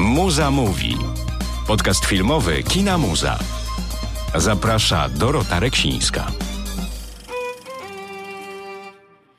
Muza mówi. Podcast filmowy Kina Muza. Zaprasza Dorota Reksińska.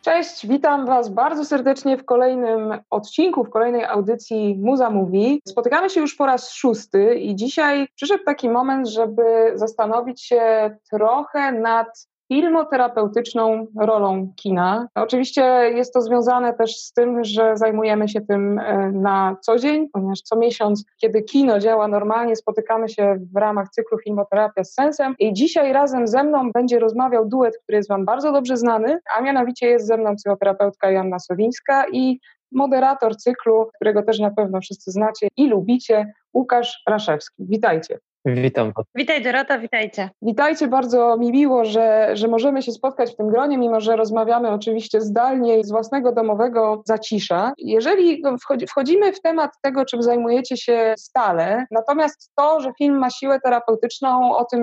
Cześć, witam Was bardzo serdecznie w kolejnym odcinku, w kolejnej audycji Muza Mówi. Spotykamy się już po raz szósty i dzisiaj przyszedł taki moment, żeby zastanowić się trochę nad filmoterapeutyczną rolą kina. Oczywiście jest to związane też z tym, że zajmujemy się tym e, na co dzień, ponieważ co miesiąc, kiedy kino działa normalnie, spotykamy się w ramach cyklu Filmoterapia z Sensem i dzisiaj razem ze mną będzie rozmawiał duet, który jest Wam bardzo dobrze znany, a mianowicie jest ze mną psychoterapeutka Joanna Sowińska i moderator cyklu, którego też na pewno wszyscy znacie i lubicie, Łukasz Raszewski. Witajcie. Witam. Witaj Dorota, witajcie. Witajcie, bardzo mi miło, że, że możemy się spotkać w tym gronie, mimo że rozmawiamy oczywiście zdalnie z własnego domowego zacisza. Jeżeli wchodzimy w temat tego, czym zajmujecie się stale, natomiast to, że film ma siłę terapeutyczną, o tym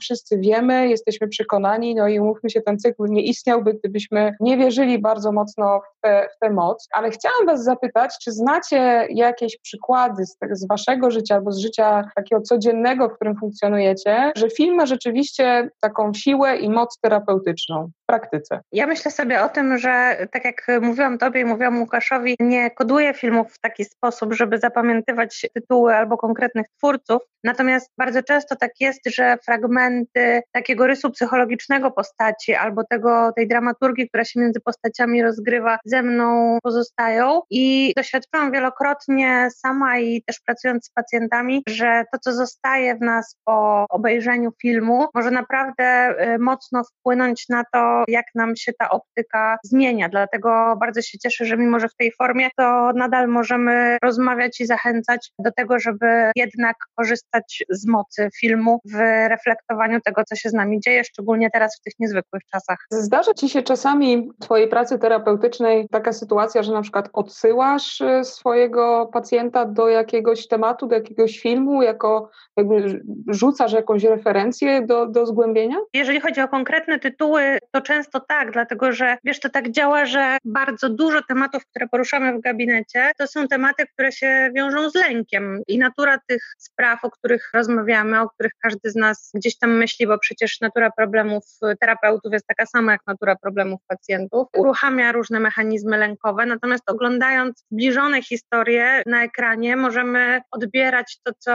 wszyscy wiemy, jesteśmy przekonani, no i umówmy się, ten cykl nie istniałby, gdybyśmy nie wierzyli bardzo mocno w tę, w tę moc. Ale chciałam was zapytać, czy znacie jakieś przykłady z, z waszego życia albo z życia takiego codziennego, w którym funkcjonujecie, że film ma rzeczywiście taką siłę i moc terapeutyczną w praktyce. Ja myślę sobie o tym, że tak jak mówiłam Tobie i mówiłam Łukaszowi, nie koduję filmów w taki sposób, żeby zapamiętywać tytuły albo konkretnych twórców, natomiast bardzo często tak jest, że fragmenty takiego rysu psychologicznego postaci albo tego, tej dramaturgii, która się między postaciami rozgrywa, ze mną pozostają i doświadczyłam wielokrotnie sama i też pracując z pacjentami, że to, co zostaje w nas po obejrzeniu filmu, może naprawdę y, mocno wpłynąć na to, jak nam się ta optyka zmienia. Dlatego bardzo się cieszę, że mimo, że w tej formie, to nadal możemy rozmawiać i zachęcać do tego, żeby jednak korzystać z mocy filmu w reflektowaniu tego, co się z nami dzieje, szczególnie teraz w tych niezwykłych czasach. Zdarza Ci się czasami w Twojej pracy terapeutycznej taka sytuacja, że na przykład odsyłasz y, swojego pacjenta do jakiegoś tematu, do jakiegoś filmu, jako jakby rzucasz jakąś referencję do, do zgłębienia? Jeżeli chodzi o konkretne tytuły, to często tak, dlatego że wiesz, to tak działa, że bardzo dużo tematów, które poruszamy w gabinecie, to są tematy, które się wiążą z lękiem i natura tych spraw, o których rozmawiamy, o których każdy z nas gdzieś tam myśli, bo przecież natura problemów terapeutów jest taka sama jak natura problemów pacjentów, uruchamia różne mechanizmy lękowe, natomiast oglądając zbliżone historie na ekranie możemy odbierać to, co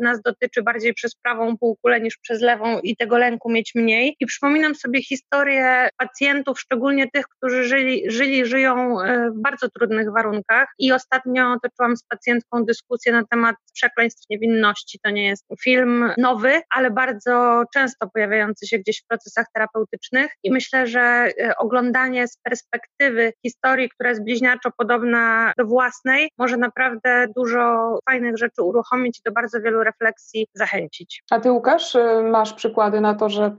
nas dotyczy bardziej przez prawą półkulę niż przez lewą i tego lęku mieć mniej. I przypominam sobie historię pacjentów, szczególnie tych, którzy żyli, żyli żyją e, w bardzo trudnych warunkach. I ostatnio toczyłam z pacjentką dyskusję na temat przekleństw niewinności. To nie jest film nowy, ale bardzo często pojawiający się gdzieś w procesach terapeutycznych. I myślę, że e, oglądanie z perspektywy historii, która jest bliźniaczo podobna do własnej, może naprawdę dużo fajnych rzeczy uruchomić i do bardzo wielu refleksji zachęcić. A ty, Łukasz, y, masz przykłady na to, że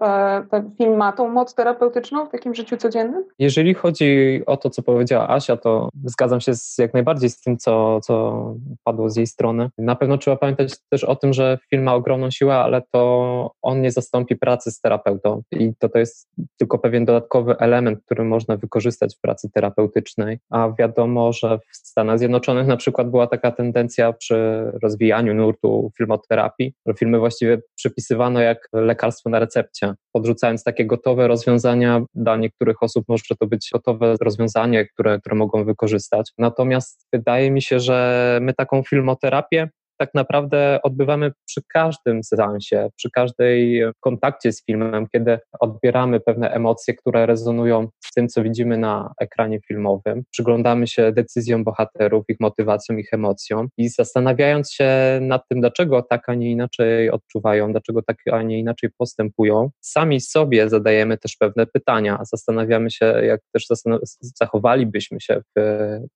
ten film ma tą moc terapeutyczną w takim życiu codziennym? Jeżeli chodzi o to, co powiedziała Asia, to zgadzam się z, jak najbardziej z tym, co, co padło z jej strony. Na pewno trzeba pamiętać też o tym, że film ma ogromną siłę, ale to on nie zastąpi pracy z terapeutą i to, to jest tylko pewien dodatkowy element, który można wykorzystać w pracy terapeutycznej, a wiadomo, że w Stanach Zjednoczonych na przykład była taka tendencja przy rozwijaniu nurtu filmoterapii, filmy właściwie przypisywano jak lekarstwo na recepcie, podrzucając takie gotowe rozwiązania. Dla niektórych osób może to być gotowe rozwiązanie, które, które mogą wykorzystać. Natomiast wydaje mi się, że my taką filmoterapię tak naprawdę odbywamy przy każdym seansie, przy każdej kontakcie z filmem, kiedy odbieramy pewne emocje, które rezonują z tym, co widzimy na ekranie filmowym. Przyglądamy się decyzjom bohaterów, ich motywacjom, ich emocjom i zastanawiając się nad tym, dlaczego tak, a nie inaczej odczuwają, dlaczego tak, a nie inaczej postępują, sami sobie zadajemy też pewne pytania. Zastanawiamy się, jak też zachowalibyśmy się w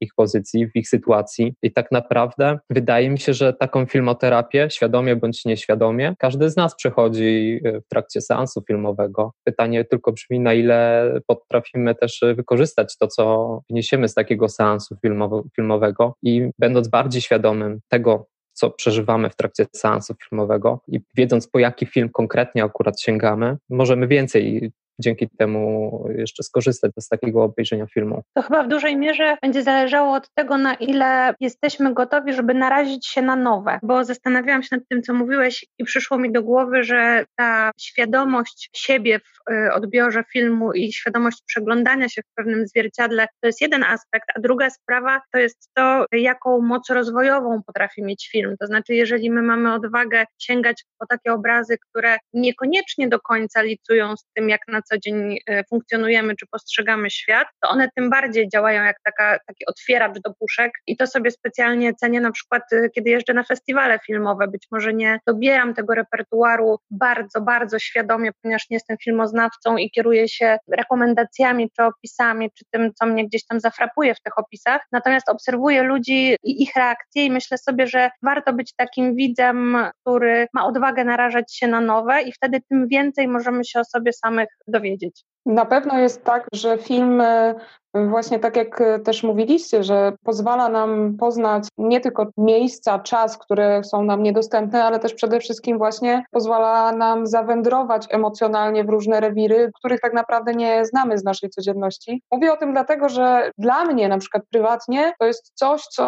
ich pozycji, w ich sytuacji i tak naprawdę wydaje mi się, że tak taką filmoterapię, świadomie bądź nieświadomie, każdy z nas przechodzi e, w trakcie seansu filmowego. Pytanie tylko brzmi, na ile potrafimy też wykorzystać to, co wniesiemy z takiego seansu filmowego i będąc bardziej świadomym tego, co przeżywamy w trakcie seansu filmowego i wiedząc po jaki film konkretnie akurat sięgamy, możemy więcej dzięki temu jeszcze skorzystać z takiego obejrzenia filmu. To chyba w dużej mierze będzie zależało od tego, na ile jesteśmy gotowi, żeby narazić się na nowe, bo zastanawiałam się nad tym, co mówiłeś i przyszło mi do głowy, że ta świadomość siebie w y, odbiorze filmu i świadomość przeglądania się w pewnym zwierciadle to jest jeden aspekt, a druga sprawa to jest to, jaką moc rozwojową potrafi mieć film. To znaczy, jeżeli my mamy odwagę sięgać po takie obrazy, które niekoniecznie do końca licują z tym, jak na co dzień e, funkcjonujemy czy postrzegamy świat, to one tym bardziej działają jak taka, taki otwieracz do puszek i to sobie specjalnie cenię na przykład, e, kiedy jeżdżę na festiwale filmowe. Być może nie dobieram tego repertuaru bardzo, bardzo świadomie, ponieważ nie jestem filmoznawcą i kieruję się rekomendacjami czy opisami, czy tym, co mnie gdzieś tam zafrapuje w tych opisach. Natomiast obserwuję ludzi i ich reakcje i myślę sobie, że warto być takim widzem, który ma odwagę narażać się na nowe i wtedy tym więcej możemy się o sobie samych dowiedzieć. Na pewno jest tak, że film e, właśnie tak jak e, też mówiliście, że pozwala nam poznać nie tylko miejsca, czas, które są nam niedostępne, ale też przede wszystkim właśnie pozwala nam zawędrować emocjonalnie w różne rewiry, których tak naprawdę nie znamy z naszej codzienności. Mówię o tym dlatego, że dla mnie na przykład prywatnie to jest coś, co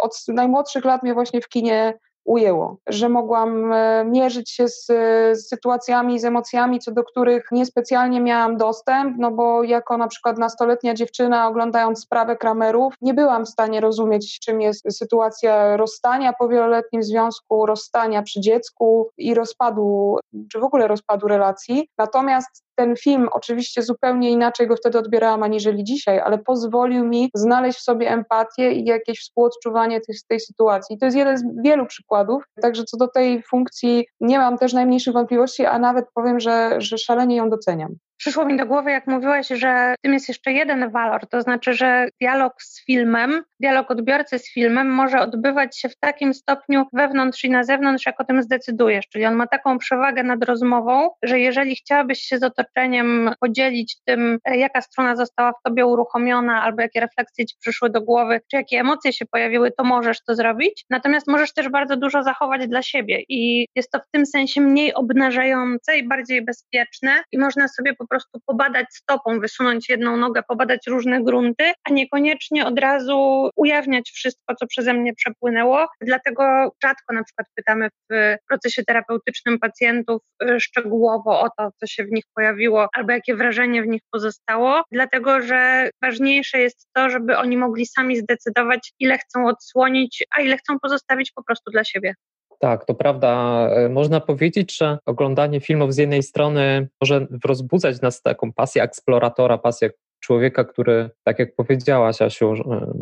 od najmłodszych lat mnie właśnie w kinie ujęło, że mogłam e, mierzyć się z, z, sytuacjami, z emocjami, co do których niespecjalnie miałam dostęp, no bo jako na przykład nastoletnia dziewczyna oglądając sprawę Kramerów, nie byłam w stanie rozumieć, czym jest sytuacja rozstania po wieloletnim związku, rozstania przy dziecku i rozpadu, czy w ogóle rozpadu relacji. Natomiast ten film oczywiście zupełnie inaczej go wtedy odbierałam aniżeli dzisiaj, ale pozwolił mi znaleźć w sobie empatię i jakieś współodczuwanie tej, tej sytuacji. To jest jeden z wielu przykładów, także co do tej funkcji nie mam też najmniejszych wątpliwości, a nawet powiem, że, że szalenie ją doceniam. Przyszło mi do głowy, jak mówiłaś, że tym jest jeszcze jeden walor, to znaczy, że dialog z filmem, dialog odbiorcy z filmem może odbywać się w takim stopniu wewnątrz i na zewnątrz, jak o tym zdecydujesz. Czyli on ma taką przewagę nad rozmową, że jeżeli chciałabyś się z otoczeniem podzielić tym, e, jaka strona została w tobie uruchomiona, albo jakie refleksje ci przyszły do głowy, czy jakie emocje się pojawiły, to możesz to zrobić. Natomiast możesz też bardzo dużo zachować dla siebie i jest to w tym sensie mniej obnażające i bardziej bezpieczne i można sobie po prostu pobadać stopą, wysunąć jedną nogę, pobadać różne grunty, a niekoniecznie od razu ujawniać wszystko, co przeze mnie przepłynęło. Dlatego rzadko na przykład pytamy w procesie terapeutycznym pacjentów y, szczegółowo o to, co się w nich pojawiło, albo jakie wrażenie w nich pozostało, dlatego że ważniejsze jest to, żeby oni mogli sami zdecydować, ile chcą odsłonić, a ile chcą pozostawić po prostu dla siebie. Tak, to prawda. E, można powiedzieć, że oglądanie filmów z jednej strony może rozbudzać nas taką pasję eksploratora, pasję człowieka, który, tak jak powiedziałaś, Asiu,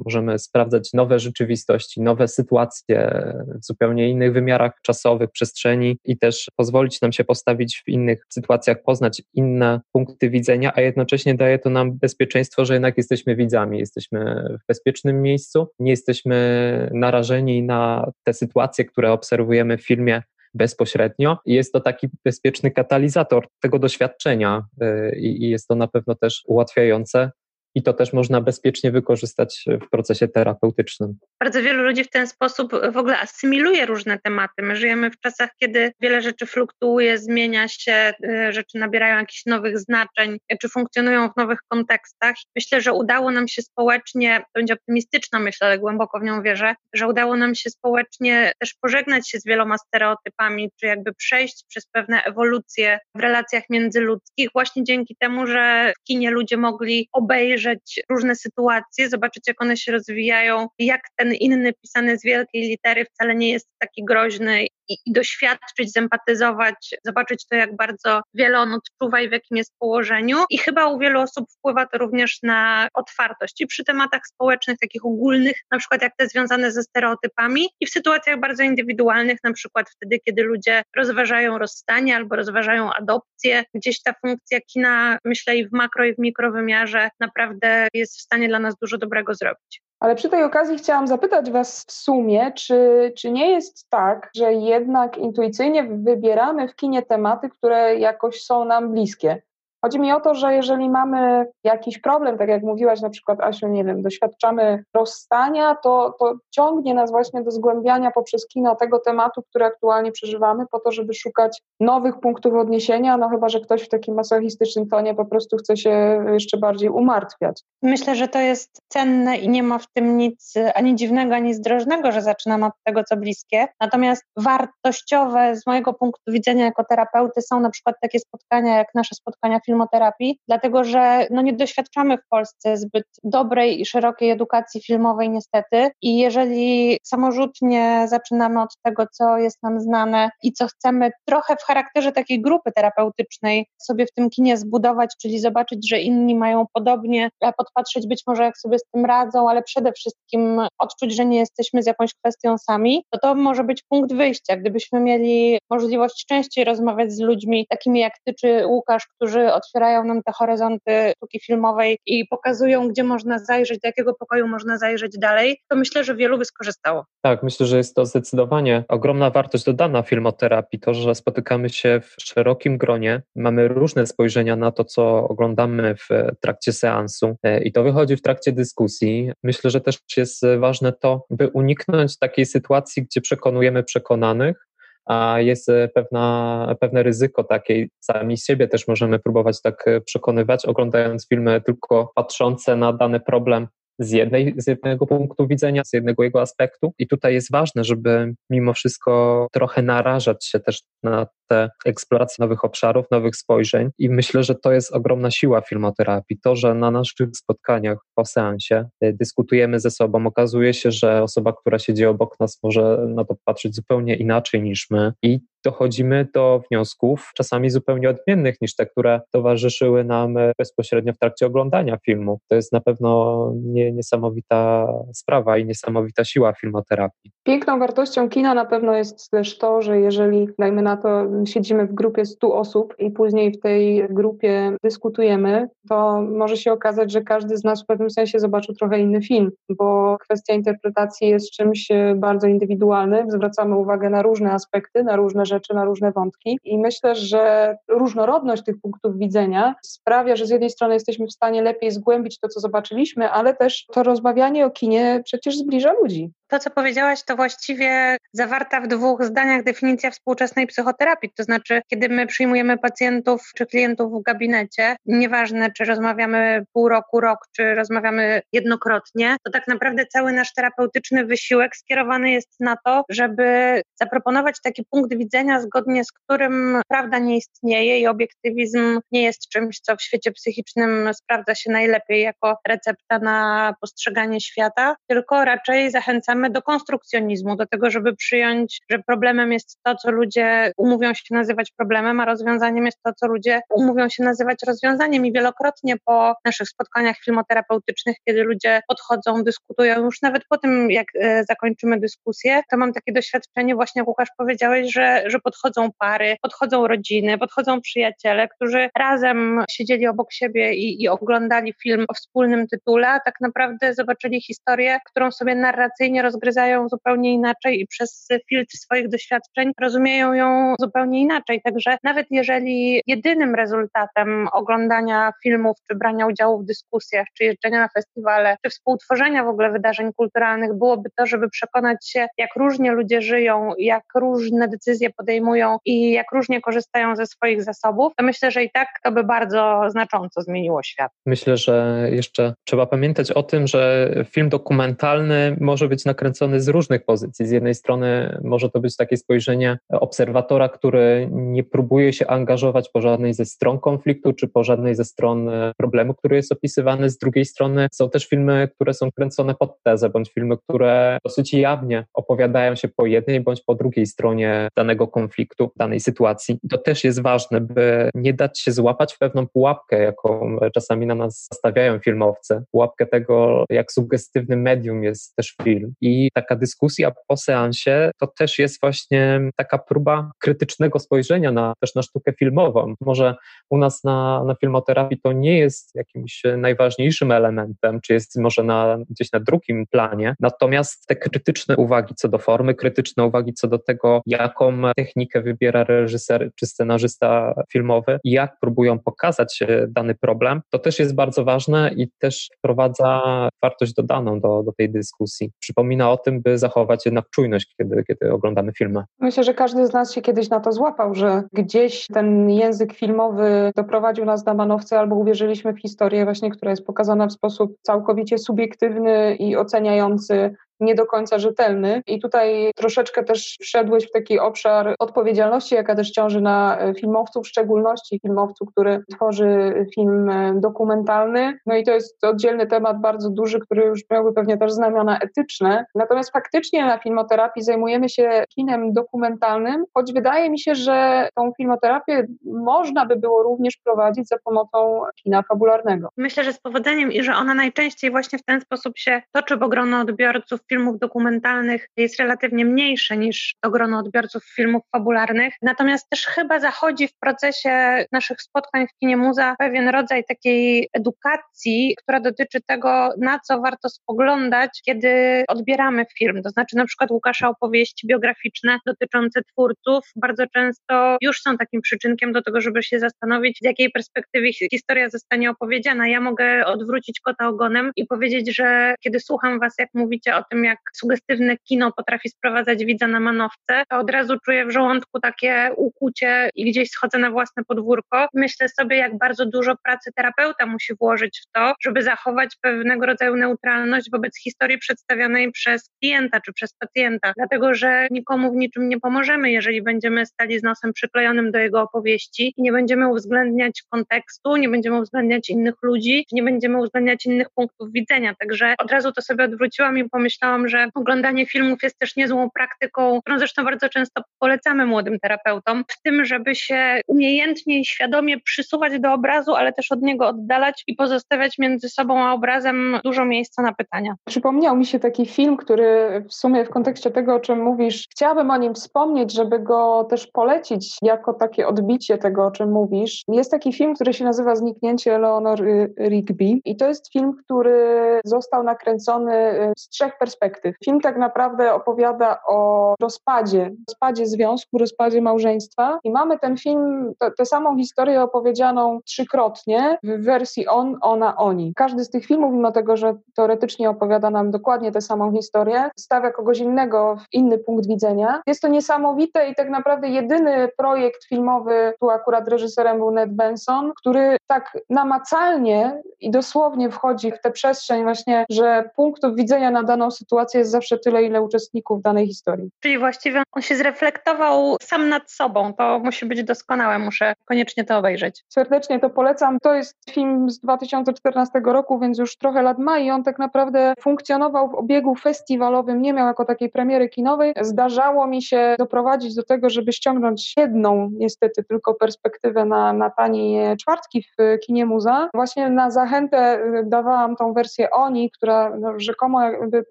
możemy sprawdzać nowe rzeczywistości, nowe sytuacje w zupełnie innych wymiarach czasowych, przestrzeni i też pozwolić nam się postawić w innych sytuacjach, poznać inne punkty widzenia, a jednocześnie daje to nam bezpieczeństwo, że jednak jesteśmy widzami, jesteśmy w bezpiecznym miejscu, nie jesteśmy narażeni na te sytuacje, które obserwujemy w filmie bezpośrednio. Jest to taki bezpieczny katalizator tego doświadczenia y, i jest to na pewno też ułatwiające i to też można bezpiecznie wykorzystać w procesie terapeutycznym. Bardzo wielu ludzi w ten sposób w ogóle asymiluje różne tematy. My żyjemy w czasach, kiedy wiele rzeczy fluktuuje, zmienia się, y, rzeczy nabierają jakichś nowych znaczeń, czy funkcjonują w nowych kontekstach. Myślę, że udało nam się społecznie, to będzie optymistyczna myśl, ale głęboko w nią wierzę, że udało nam się społecznie też pożegnać się z wieloma stereotypami, czy jakby przejść przez pewne ewolucje w relacjach międzyludzkich, właśnie dzięki temu, że w kinie ludzie mogli obejrzeć, różne sytuacje, zobaczyć, jak one się rozwijają, jak ten inny pisany z wielkiej litery wcale nie jest taki groźny i, i doświadczyć, zempatyzować, zobaczyć to, jak bardzo wiele on odczuwa i w jakim jest położeniu. I chyba u wielu osób wpływa to również na otwartość i przy tematach społecznych, takich ogólnych, na przykład jak te związane ze stereotypami, i w sytuacjach bardzo indywidualnych, na przykład wtedy, kiedy ludzie rozważają rozstanie albo rozważają adopcję, gdzieś ta funkcja kina, myślę, i w makro, i w mikrowymiarze naprawdę jest w stanie dla nas dużo dobrego zrobić. Ale przy tej okazji chciałam zapytać Was w sumie, czy, czy nie jest tak, że jednak intuicyjnie wybieramy w kinie tematy, które jakoś są nam bliskie? Chodzi mi o to, że jeżeli mamy jakiś problem, tak jak mówiłaś na przykład Asiu, nie wiem, doświadczamy rozstania, to, to ciągnie nas właśnie do zgłębiania poprzez kino tego tematu, który aktualnie przeżywamy, po to, żeby szukać nowych punktów odniesienia, no chyba, że ktoś w takim masochistycznym tonie po prostu chce się jeszcze bardziej umartwiać. Myślę, że to jest cenne i nie ma w tym nic ani dziwnego, ani zdrożnego, że zaczynam od tego, co bliskie. Natomiast wartościowe z mojego punktu widzenia jako terapeuty są na przykład takie spotkania, jak nasze spotkania filmoterapii, dlatego że no, nie doświadczamy w Polsce zbyt dobrej i szerokiej edukacji filmowej niestety i jeżeli samorzutnie zaczynamy od tego, co jest nam znane i co chcemy trochę w charakterze takiej grupy terapeutycznej sobie w tym kinie zbudować, czyli zobaczyć, że inni mają podobnie, podpatrzeć być może jak sobie z tym radzą, ale przede wszystkim odczuć, że nie jesteśmy z jakąś kwestią sami, to to może być punkt wyjścia. Gdybyśmy mieli możliwość częściej rozmawiać z ludźmi takimi jak ty czy Łukasz, którzy otwierają nam te horyzonty sztuki filmowej i pokazują, gdzie można zajrzeć, do jakiego pokoju można zajrzeć dalej, to myślę, że wielu by skorzystało. Tak, myślę, że jest to zdecydowanie ogromna wartość dodana filmoterapii, to, że spotykamy się w szerokim gronie, mamy różne spojrzenia na to, co oglądamy w trakcie seansu e, i to wychodzi w trakcie dyskusji. Myślę, że też jest ważne to, by uniknąć takiej sytuacji, gdzie przekonujemy przekonanych, a jest pewna, pewne ryzyko takiej, sami siebie też możemy próbować tak przekonywać, oglądając filmy tylko patrzące na dany problem z, jednej, z jednego punktu widzenia, z jednego jego aspektu. I tutaj jest ważne, żeby mimo wszystko trochę narażać się też na te eksploracje nowych obszarów, nowych spojrzeń. I myślę, że to jest ogromna siła filmoterapii. To, że na naszych spotkaniach po seansie y, dyskutujemy ze sobą, okazuje się, że osoba, która siedzi obok nas, może na to patrzeć zupełnie inaczej niż my. I dochodzimy do wniosków, czasami zupełnie odmiennych niż te, które towarzyszyły nam bezpośrednio w trakcie oglądania filmu. To jest na pewno nie, niesamowita sprawa i niesamowita siła filmoterapii. Piękną wartością kina na pewno jest też to, że jeżeli, dajmy na to, siedzimy w grupie 100 osób i później w tej grupie dyskutujemy, to może się okazać, że każdy z nas w pewnym sensie zobaczył trochę inny film, bo kwestia interpretacji jest czymś bardzo indywidualnym. Zwracamy uwagę na różne aspekty, na różne rzeczy, na różne wątki i myślę, że różnorodność tych punktów widzenia sprawia, że z jednej strony jesteśmy w stanie lepiej zgłębić to, co zobaczyliśmy, ale też to rozmawianie o kinie przecież zbliża ludzi. To, co powiedziałaś, to właściwie zawarta w dwóch zdaniach definicja współczesnej psychoterapii. To znaczy, kiedy my przyjmujemy pacjentów czy klientów w gabinecie, nieważne czy rozmawiamy pół roku, rok, czy rozmawiamy jednokrotnie, to tak naprawdę cały nasz terapeutyczny wysiłek skierowany jest na to, żeby zaproponować taki punkt widzenia, zgodnie z którym prawda nie istnieje i obiektywizm nie jest czymś, co w świecie psychicznym sprawdza się najlepiej jako recepta na postrzeganie świata, tylko raczej zachęcamy do konstrukcjonizmu, do tego, żeby przyjąć, że problemem jest to, co ludzie umówią się nazywać problemem, a rozwiązaniem jest to, co ludzie umówią się nazywać rozwiązaniem. I wielokrotnie po naszych spotkaniach filmoterapeutycznych, kiedy ludzie podchodzą, dyskutują, już nawet po tym, jak e, zakończymy dyskusję, to mam takie doświadczenie, właśnie jak Łukasz powiedziałeś, że, że podchodzą pary, podchodzą rodziny, podchodzą przyjaciele, którzy razem siedzieli obok siebie i, i oglądali film o wspólnym tytule, a tak naprawdę zobaczyli historię, którą sobie narracyjnie rozgryzają zupełnie inaczej i przez filtr swoich doświadczeń rozumieją ją zupełnie inaczej. Także nawet jeżeli jedynym rezultatem oglądania filmów, czy brania udziału w dyskusjach, czy jeżdżenia na festiwale, czy współtworzenia w ogóle wydarzeń kulturalnych byłoby to, żeby przekonać się, jak różnie ludzie żyją, jak różne decyzje podejmują i jak różnie korzystają ze swoich zasobów, to myślę, że i tak to by bardzo znacząco zmieniło świat. Myślę, że jeszcze trzeba pamiętać o tym, że film dokumentalny może być na nakręcony z różnych pozycji. Z jednej strony może to być takie spojrzenie obserwatora, który nie próbuje się angażować po żadnej ze stron konfliktu, czy po żadnej ze stron e, problemu, który jest opisywany. Z drugiej strony są też filmy, które są kręcone pod tezę, bądź filmy, które dosyć jawnie opowiadają się po jednej bądź po drugiej stronie danego konfliktu, danej sytuacji. To też jest ważne, by nie dać się złapać w pewną pułapkę, jaką czasami na nas stawiają filmowcy. Pułapkę tego, jak sugestywny medium jest też film i taka dyskusja po seansie to też jest właśnie taka próba krytycznego spojrzenia na, też na sztukę filmową. Może u nas na, na filmoterapii to nie jest jakimś najważniejszym elementem, czy jest może na, gdzieś na drugim planie, natomiast te krytyczne uwagi co do formy, krytyczne uwagi co do tego, jaką technikę wybiera reżyser czy scenarzysta filmowy i jak próbują pokazać dany problem, to też jest bardzo ważne i też wprowadza wartość dodaną do, do tej dyskusji. Przypomina o tym, by zachować jednak czujność, kiedy, kiedy oglądamy filmy. Myślę, że każdy z nas się kiedyś na to złapał, że gdzieś ten język filmowy doprowadził nas na manowce albo uwierzyliśmy w historię właśnie, która jest pokazana w sposób całkowicie subiektywny i oceniający nie do końca rzetelny. I tutaj troszeczkę też wszedłeś w taki obszar odpowiedzialności, jaka też ciąży na e, filmowcu, w szczególności filmowcu, który tworzy film e, dokumentalny. No i to jest oddzielny temat bardzo duży, który już miałby pewnie też znamiona etyczne. Natomiast faktycznie na filmoterapii zajmujemy się kinem dokumentalnym, choć wydaje mi się, że tą filmoterapię można by było również prowadzić za pomocą kina fabularnego. Myślę, że z powodzeniem i że ona najczęściej właśnie w ten sposób się toczy, bo grono odbiorców filmów dokumentalnych jest relatywnie mniejsze niż to grono odbiorców filmów fabularnych. Natomiast też chyba zachodzi w procesie naszych spotkań w kinie muza pewien rodzaj takiej edukacji, która dotyczy tego, na co warto spoglądać, kiedy odbieramy film. To znaczy na przykład Łukasza opowieści biograficzne dotyczące twórców bardzo często już są takim przyczynkiem do tego, żeby się zastanowić, z jakiej perspektywy historia zostanie opowiedziana. Ja mogę odwrócić kota ogonem i powiedzieć, że kiedy słucham was, jak mówicie o tym, jak sugestywne kino potrafi sprowadzać widza na manowce, to od razu czuję w żołądku takie ukucie i gdzieś schodzę na własne podwórko. Myślę sobie, jak bardzo dużo pracy terapeuta musi włożyć w to, żeby zachować pewnego rodzaju neutralność wobec historii przedstawianej przez klienta czy przez pacjenta, dlatego że nikomu w niczym nie pomożemy, jeżeli będziemy stali z nosem przyklejonym do jego opowieści i nie będziemy uwzględniać kontekstu, nie będziemy uwzględniać innych ludzi, nie będziemy uwzględniać innych punktów widzenia. Także od razu to sobie odwróciłam i pomyślałam, myślałam, że oglądanie filmów jest też niezłą praktyką, którą zresztą bardzo często polecamy młodym terapeutom, w tym, żeby się umiejętnie i świadomie przysuwać do obrazu, ale też od niego oddalać i pozostawiać między sobą a obrazem dużo miejsca na pytania. Przypomniał mi się taki film, który w sumie w kontekście tego, o czym mówisz, chciałabym o nim wspomnieć, żeby go też polecić jako takie odbicie tego, o czym mówisz. Jest taki film, który się nazywa Zniknięcie Eleanor Rigby i to jest film, który został nakręcony z trzech perspektyw perspektyw. Film tak naprawdę opowiada o rozpadzie, rozpadzie związku, rozpadzie małżeństwa i mamy ten film, tę samą historię opowiedzianą trzykrotnie w wersji on, ona, oni. Każdy z tych filmów, mimo tego, że teoretycznie opowiada nam dokładnie tę samą historię, stawia kogoś innego w inny punkt widzenia. Jest to niesamowite i tak naprawdę jedyny projekt filmowy, tu akurat reżyserem był Ned Benson, który tak namacalnie i dosłownie wchodzi w tę przestrzeń właśnie, że punktów widzenia na daną sytuację sytuacji jest zawsze tyle, ile uczestników danej historii. Czyli właściwie on się zreflektował sam nad sobą. To musi być doskonałe, muszę koniecznie to obejrzeć. Serdecznie to polecam. To jest film z 2014 roku, więc już trochę lat ma i on tak naprawdę funkcjonował w obiegu festiwalowym, nie miał jako takiej premiery kinowej. Zdarzało mi się doprowadzić do tego, żeby ściągnąć jedną, niestety tylko perspektywę na, na tanie czwartki w kinie muza. Właśnie na zachętę dawałam tą wersję Oni, która no, rzekomo jakby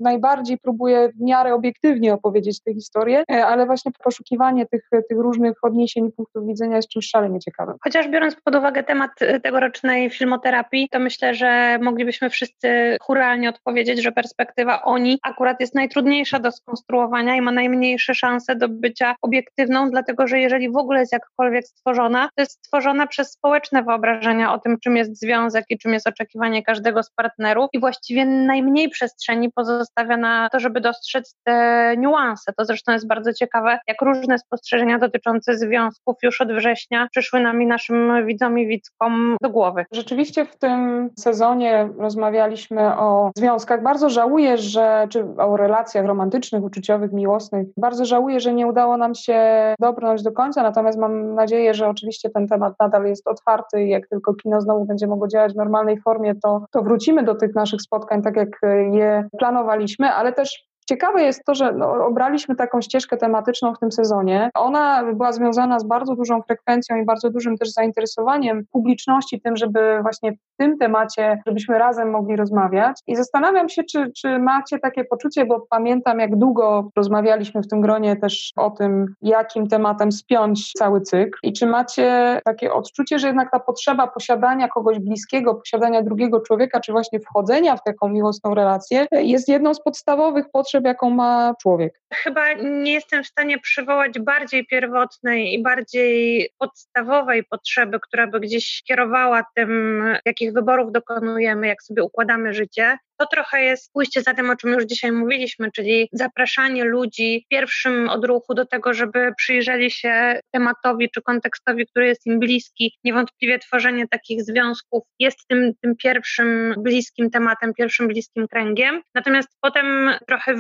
najbardziej bardziej próbuje w miarę obiektywnie opowiedzieć tę historię, e, ale właśnie poszukiwanie tych, tych różnych odniesień punktów widzenia jest czymś szalenie ciekawym. Chociaż biorąc pod uwagę temat e, tegorocznej filmoterapii, to myślę, że moglibyśmy wszyscy churalnie odpowiedzieć, że perspektywa oni akurat jest najtrudniejsza do skonstruowania i ma najmniejsze szanse do bycia obiektywną, dlatego że jeżeli w ogóle jest jakkolwiek stworzona, to jest stworzona przez społeczne wyobrażenia o tym, czym jest związek i czym jest oczekiwanie każdego z partnerów i właściwie najmniej przestrzeni pozostawia na to, żeby dostrzec te niuanse. To zresztą jest bardzo ciekawe, jak różne spostrzeżenia dotyczące związków już od września przyszły nami, naszym widzom i widzkom do głowy. Rzeczywiście w tym sezonie rozmawialiśmy o związkach. Bardzo żałuję, że, czy o relacjach romantycznych, uczuciowych, miłosnych. Bardzo żałuję, że nie udało nam się dobrnąć do końca, natomiast mam nadzieję, że oczywiście ten temat nadal jest otwarty i jak tylko kino znowu będzie mogło działać w normalnej formie, to, to wrócimy do tych naszych spotkań, tak jak je planowaliśmy ale też Ciekawe jest to, że no, obraliśmy taką ścieżkę tematyczną w tym sezonie. Ona była związana z bardzo dużą frekwencją i bardzo dużym też zainteresowaniem publiczności tym, żeby właśnie w tym temacie, żebyśmy razem mogli rozmawiać. I zastanawiam się, czy, czy macie takie poczucie, bo pamiętam, jak długo rozmawialiśmy w tym gronie też o tym, jakim tematem spiąć cały cykl. I czy macie takie odczucie, że jednak ta potrzeba posiadania kogoś bliskiego, posiadania drugiego człowieka, czy właśnie wchodzenia w taką miłosną relację, jest jedną z podstawowych potrzeb, jaką ma człowiek. Chyba nie jestem w stanie przywołać bardziej pierwotnej i bardziej podstawowej potrzeby, która by gdzieś kierowała tym, jakich wyborów dokonujemy, jak sobie układamy życie to trochę jest pójście za tym, o czym już dzisiaj mówiliśmy, czyli zapraszanie ludzi w pierwszym odruchu do tego, żeby przyjrzeli się tematowi czy kontekstowi, który jest im bliski. Niewątpliwie tworzenie takich związków jest tym, tym pierwszym bliskim tematem, pierwszym bliskim kręgiem. Natomiast potem trochę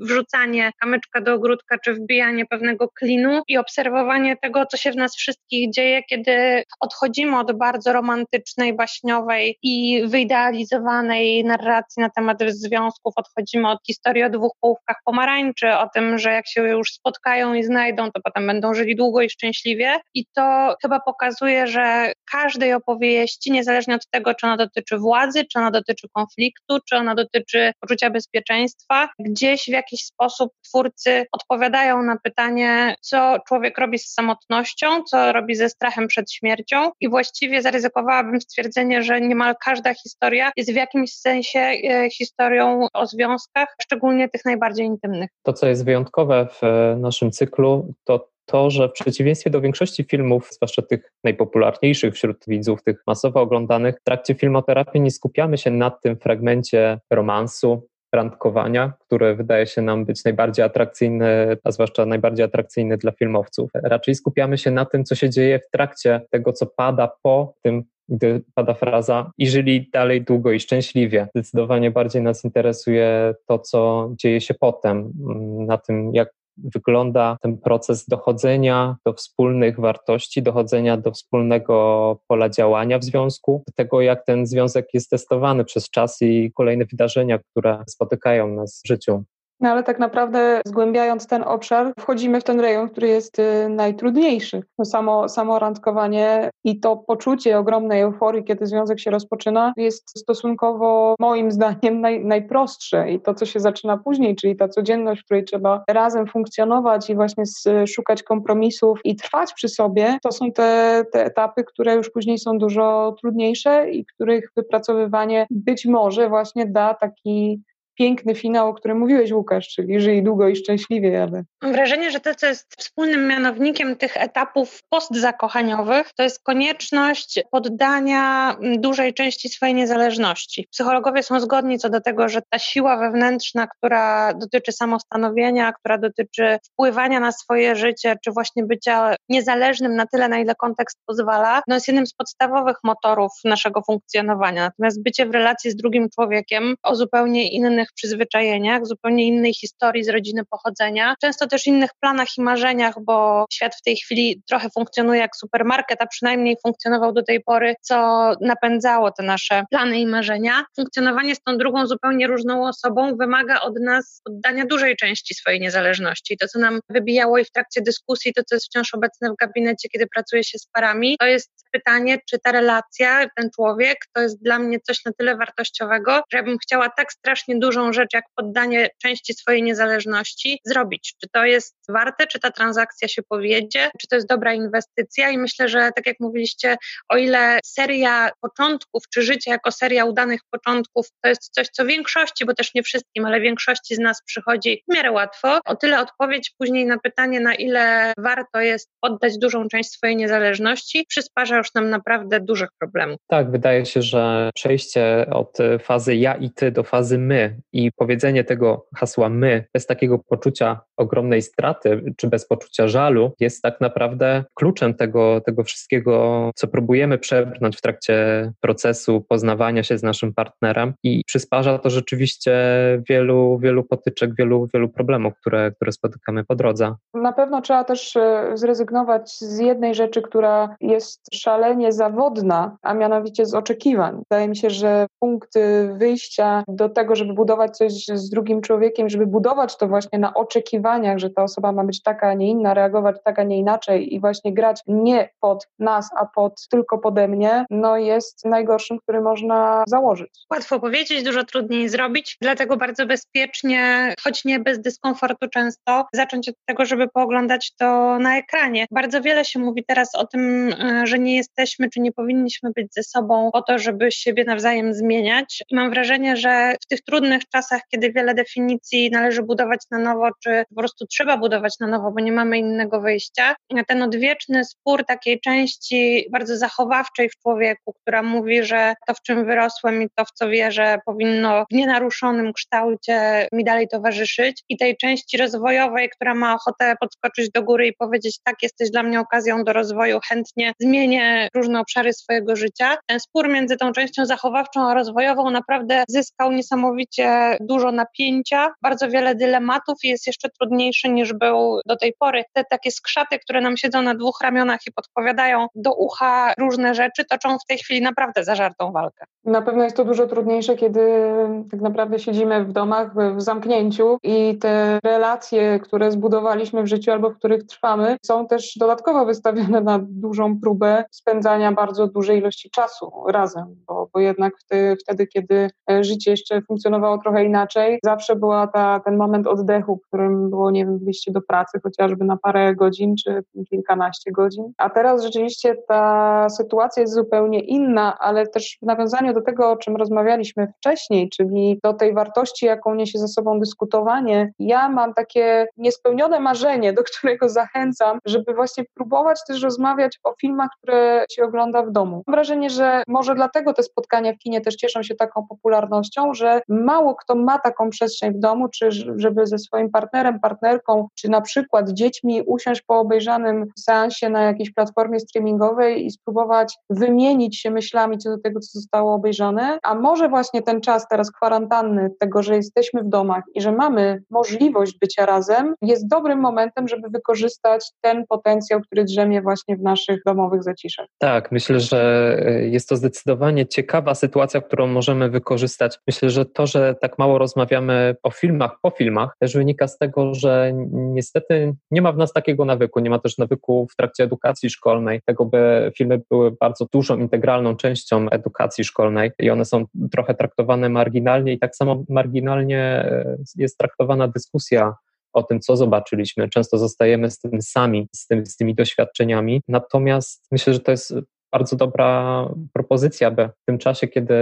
wrzucanie kamyczka do ogródka, czy wbijanie pewnego klinu i obserwowanie tego, co się w nas wszystkich dzieje, kiedy odchodzimy od bardzo romantycznej, baśniowej i wyidealizowanej narracji na temat związków, odchodzimy od historii o dwóch połówkach pomarańczy, o tym, że jak się już spotkają i znajdą, to potem będą żyli długo i szczęśliwie. I to chyba pokazuje, że każdej opowieści, niezależnie od tego, czy ona dotyczy władzy, czy ona dotyczy konfliktu, czy ona dotyczy poczucia bezpieczeństwa, gdzieś w jakiś sposób twórcy odpowiadają na pytanie, co człowiek robi z samotnością, co robi ze strachem przed śmiercią. I właściwie zaryzykowałabym stwierdzenie, że niemal każda historia jest w jakimś sensie E, historią o związkach, szczególnie tych najbardziej intymnych. To, co jest wyjątkowe w e, naszym cyklu, to to, że w przeciwieństwie do większości filmów, zwłaszcza tych najpopularniejszych wśród widzów, tych masowo oglądanych, w trakcie filmoterapii nie skupiamy się na tym fragmencie romansu, randkowania, który wydaje się nam być najbardziej atrakcyjny, a zwłaszcza najbardziej atrakcyjny dla filmowców. Raczej skupiamy się na tym, co się dzieje w trakcie tego, co pada po tym gdy pada fraza i żyli dalej długo i szczęśliwie. Zdecydowanie bardziej nas interesuje to, co dzieje się potem, mm, na tym, jak wygląda ten proces dochodzenia do wspólnych wartości, dochodzenia do wspólnego pola działania w związku, do tego, jak ten związek jest testowany przez czas i kolejne wydarzenia, które spotykają nas w życiu. No ale tak naprawdę zgłębiając ten obszar, wchodzimy w ten rejon, który jest y, najtrudniejszy. No samo, samo randkowanie i to poczucie ogromnej euforii, kiedy związek się rozpoczyna, jest stosunkowo moim zdaniem naj, najprostsze i to, co się zaczyna później, czyli ta codzienność, w której trzeba razem funkcjonować i właśnie szukać kompromisów i trwać przy sobie, to są te, te etapy, które już później są dużo trudniejsze i których wypracowywanie być może właśnie da taki piękny finał, o którym mówiłeś, Łukasz, czyli żyj długo i szczęśliwie, ale... Mam wrażenie, że to, co jest wspólnym mianownikiem tych etapów postzakochaniowych, to jest konieczność poddania dużej części swojej niezależności. Psychologowie są zgodni co do tego, że ta siła wewnętrzna, która dotyczy samostanowienia, która dotyczy wpływania na swoje życie, czy właśnie bycia niezależnym na tyle, na ile kontekst pozwala, no jest jednym z podstawowych motorów naszego funkcjonowania. Natomiast bycie w relacji z drugim człowiekiem o zupełnie innych innych przyzwyczajeniach, zupełnie innej historii z rodziny pochodzenia, często też innych planach i marzeniach, bo świat w tej chwili trochę funkcjonuje jak supermarket, a przynajmniej funkcjonował do tej pory, co napędzało te nasze plany i marzenia. Funkcjonowanie z tą drugą, zupełnie różną osobą wymaga od nas oddania dużej części swojej niezależności. To, co nam wybijało i w trakcie dyskusji, to, co jest wciąż obecne w gabinecie, kiedy pracuje się z parami, to jest pytanie, czy ta relacja, ten człowiek, to jest dla mnie coś na tyle wartościowego, że ja bym chciała tak strasznie dużo dużą rzecz, jak poddanie części swojej niezależności, zrobić. Czy to jest warte, czy ta transakcja się powiedzie, czy to jest dobra inwestycja i myślę, że tak jak mówiliście, o ile seria początków, czy życie jako seria udanych początków, to jest coś, co większości, bo też nie wszystkim, ale większości z nas przychodzi w miarę łatwo, o tyle odpowiedź później na pytanie, na ile warto jest oddać dużą część swojej niezależności, przysparza już nam naprawdę dużych problemów. Tak, wydaje się, że przejście od fazy ja i ty do fazy my i powiedzenie tego hasła my bez takiego poczucia ogromnej straty, czy bez poczucia żalu, jest tak naprawdę kluczem tego, tego wszystkiego, co próbujemy przebrnąć w trakcie procesu poznawania się z naszym partnerem i przysparza to rzeczywiście wielu, wielu potyczek, wielu, wielu problemów, które, które spotykamy po drodze. Na pewno trzeba też e, zrezygnować z jednej rzeczy, która jest szalenie zawodna, a mianowicie z oczekiwań. Wydaje mi się, że punkt wyjścia do tego, żeby budować budować coś z drugim człowiekiem, żeby budować to właśnie na oczekiwaniach, że ta osoba ma być taka, a nie inna, reagować tak, a nie inaczej i właśnie grać nie pod nas, a pod tylko pode mnie, no jest najgorszym, który można założyć. Łatwo powiedzieć, dużo trudniej zrobić, dlatego bardzo bezpiecznie, choć nie bez dyskomfortu często, zacząć od tego, żeby pooglądać to na ekranie. Bardzo wiele się mówi teraz o tym, e, że nie jesteśmy, czy nie powinniśmy być ze sobą po to, żeby siebie nawzajem zmieniać. I mam wrażenie, że w tych trudnych czasach, kiedy wiele definicji należy budować na nowo, czy po prostu trzeba budować na nowo, bo nie mamy innego wyjścia, ten odwieczny spór takiej części bardzo zachowawczej w człowieku, która mówi, że to, w czym wyrosłem i to, w co wierzę, powinno w nienaruszonym kształcie mi dalej towarzyszyć, i tej części rozwojowej, która ma ochotę podskoczyć do góry i powiedzieć: Tak, jesteś dla mnie okazją do rozwoju, chętnie zmienię różne obszary swojego życia. Ten spór między tą częścią zachowawczą a rozwojową naprawdę zyskał niesamowicie dużo napięcia, bardzo wiele dylematów i jest jeszcze trudniejszy niż był do tej pory. Te takie skrzaty, które nam siedzą na dwóch ramionach i podpowiadają do ucha różne rzeczy, toczą w tej chwili naprawdę zażartą walkę. Na pewno jest to dużo trudniejsze, kiedy tak naprawdę siedzimy w domach w zamknięciu i te relacje, które zbudowaliśmy w życiu albo w których trwamy, są też dodatkowo wystawione na dużą próbę spędzania bardzo dużej ilości czasu razem, bo, bo jednak wtedy, kiedy życie jeszcze funkcjonowało trochę inaczej, zawsze była ta, ten moment oddechu, w którym było, nie wiem, wyjście do pracy chociażby na parę godzin czy kilkanaście godzin. A teraz rzeczywiście ta sytuacja jest zupełnie inna, ale też w nawiązaniu do tego, o czym rozmawialiśmy wcześniej, czyli do tej wartości, jaką niesie ze sobą dyskutowanie, ja mam takie niespełnione marzenie, do którego zachęcam, żeby właśnie próbować też rozmawiać o filmach, które się ogląda w domu. Mam wrażenie, że może dlatego te spotkania w kinie też cieszą się taką popularnością, że mało kto ma taką przestrzeń w domu, czy żeby ze swoim partnerem, partnerką, czy na przykład dziećmi usiąść po obejrzanym seansie na jakiejś platformie streamingowej i spróbować wymienić się myślami co do tego, co zostało obejrzane, a może właśnie ten czas teraz kwarantanny, tego, że jesteśmy w domach i że mamy możliwość bycia razem, jest dobrym momentem, żeby wykorzystać ten potencjał, który drzemie właśnie w naszych domowych zaciszach. Tak, myślę, że e, jest to zdecydowanie ciekawa sytuacja, którą możemy wykorzystać. Myślę, że to, że tak mało rozmawiamy o filmach po filmach, też wynika z tego, że niestety nie ma w nas takiego nawyku, nie ma też nawyku w trakcie edukacji szkolnej, tego by filmy były bardzo dużą, integralną częścią edukacji szkolnej i one są trochę traktowane marginalnie i tak samo marginalnie e, jest traktowana dyskusja o tym, co zobaczyliśmy. Często zostajemy z tym sami, z, tym, z tymi doświadczeniami. Natomiast myślę, że to jest bardzo dobra propozycja, by w tym czasie, kiedy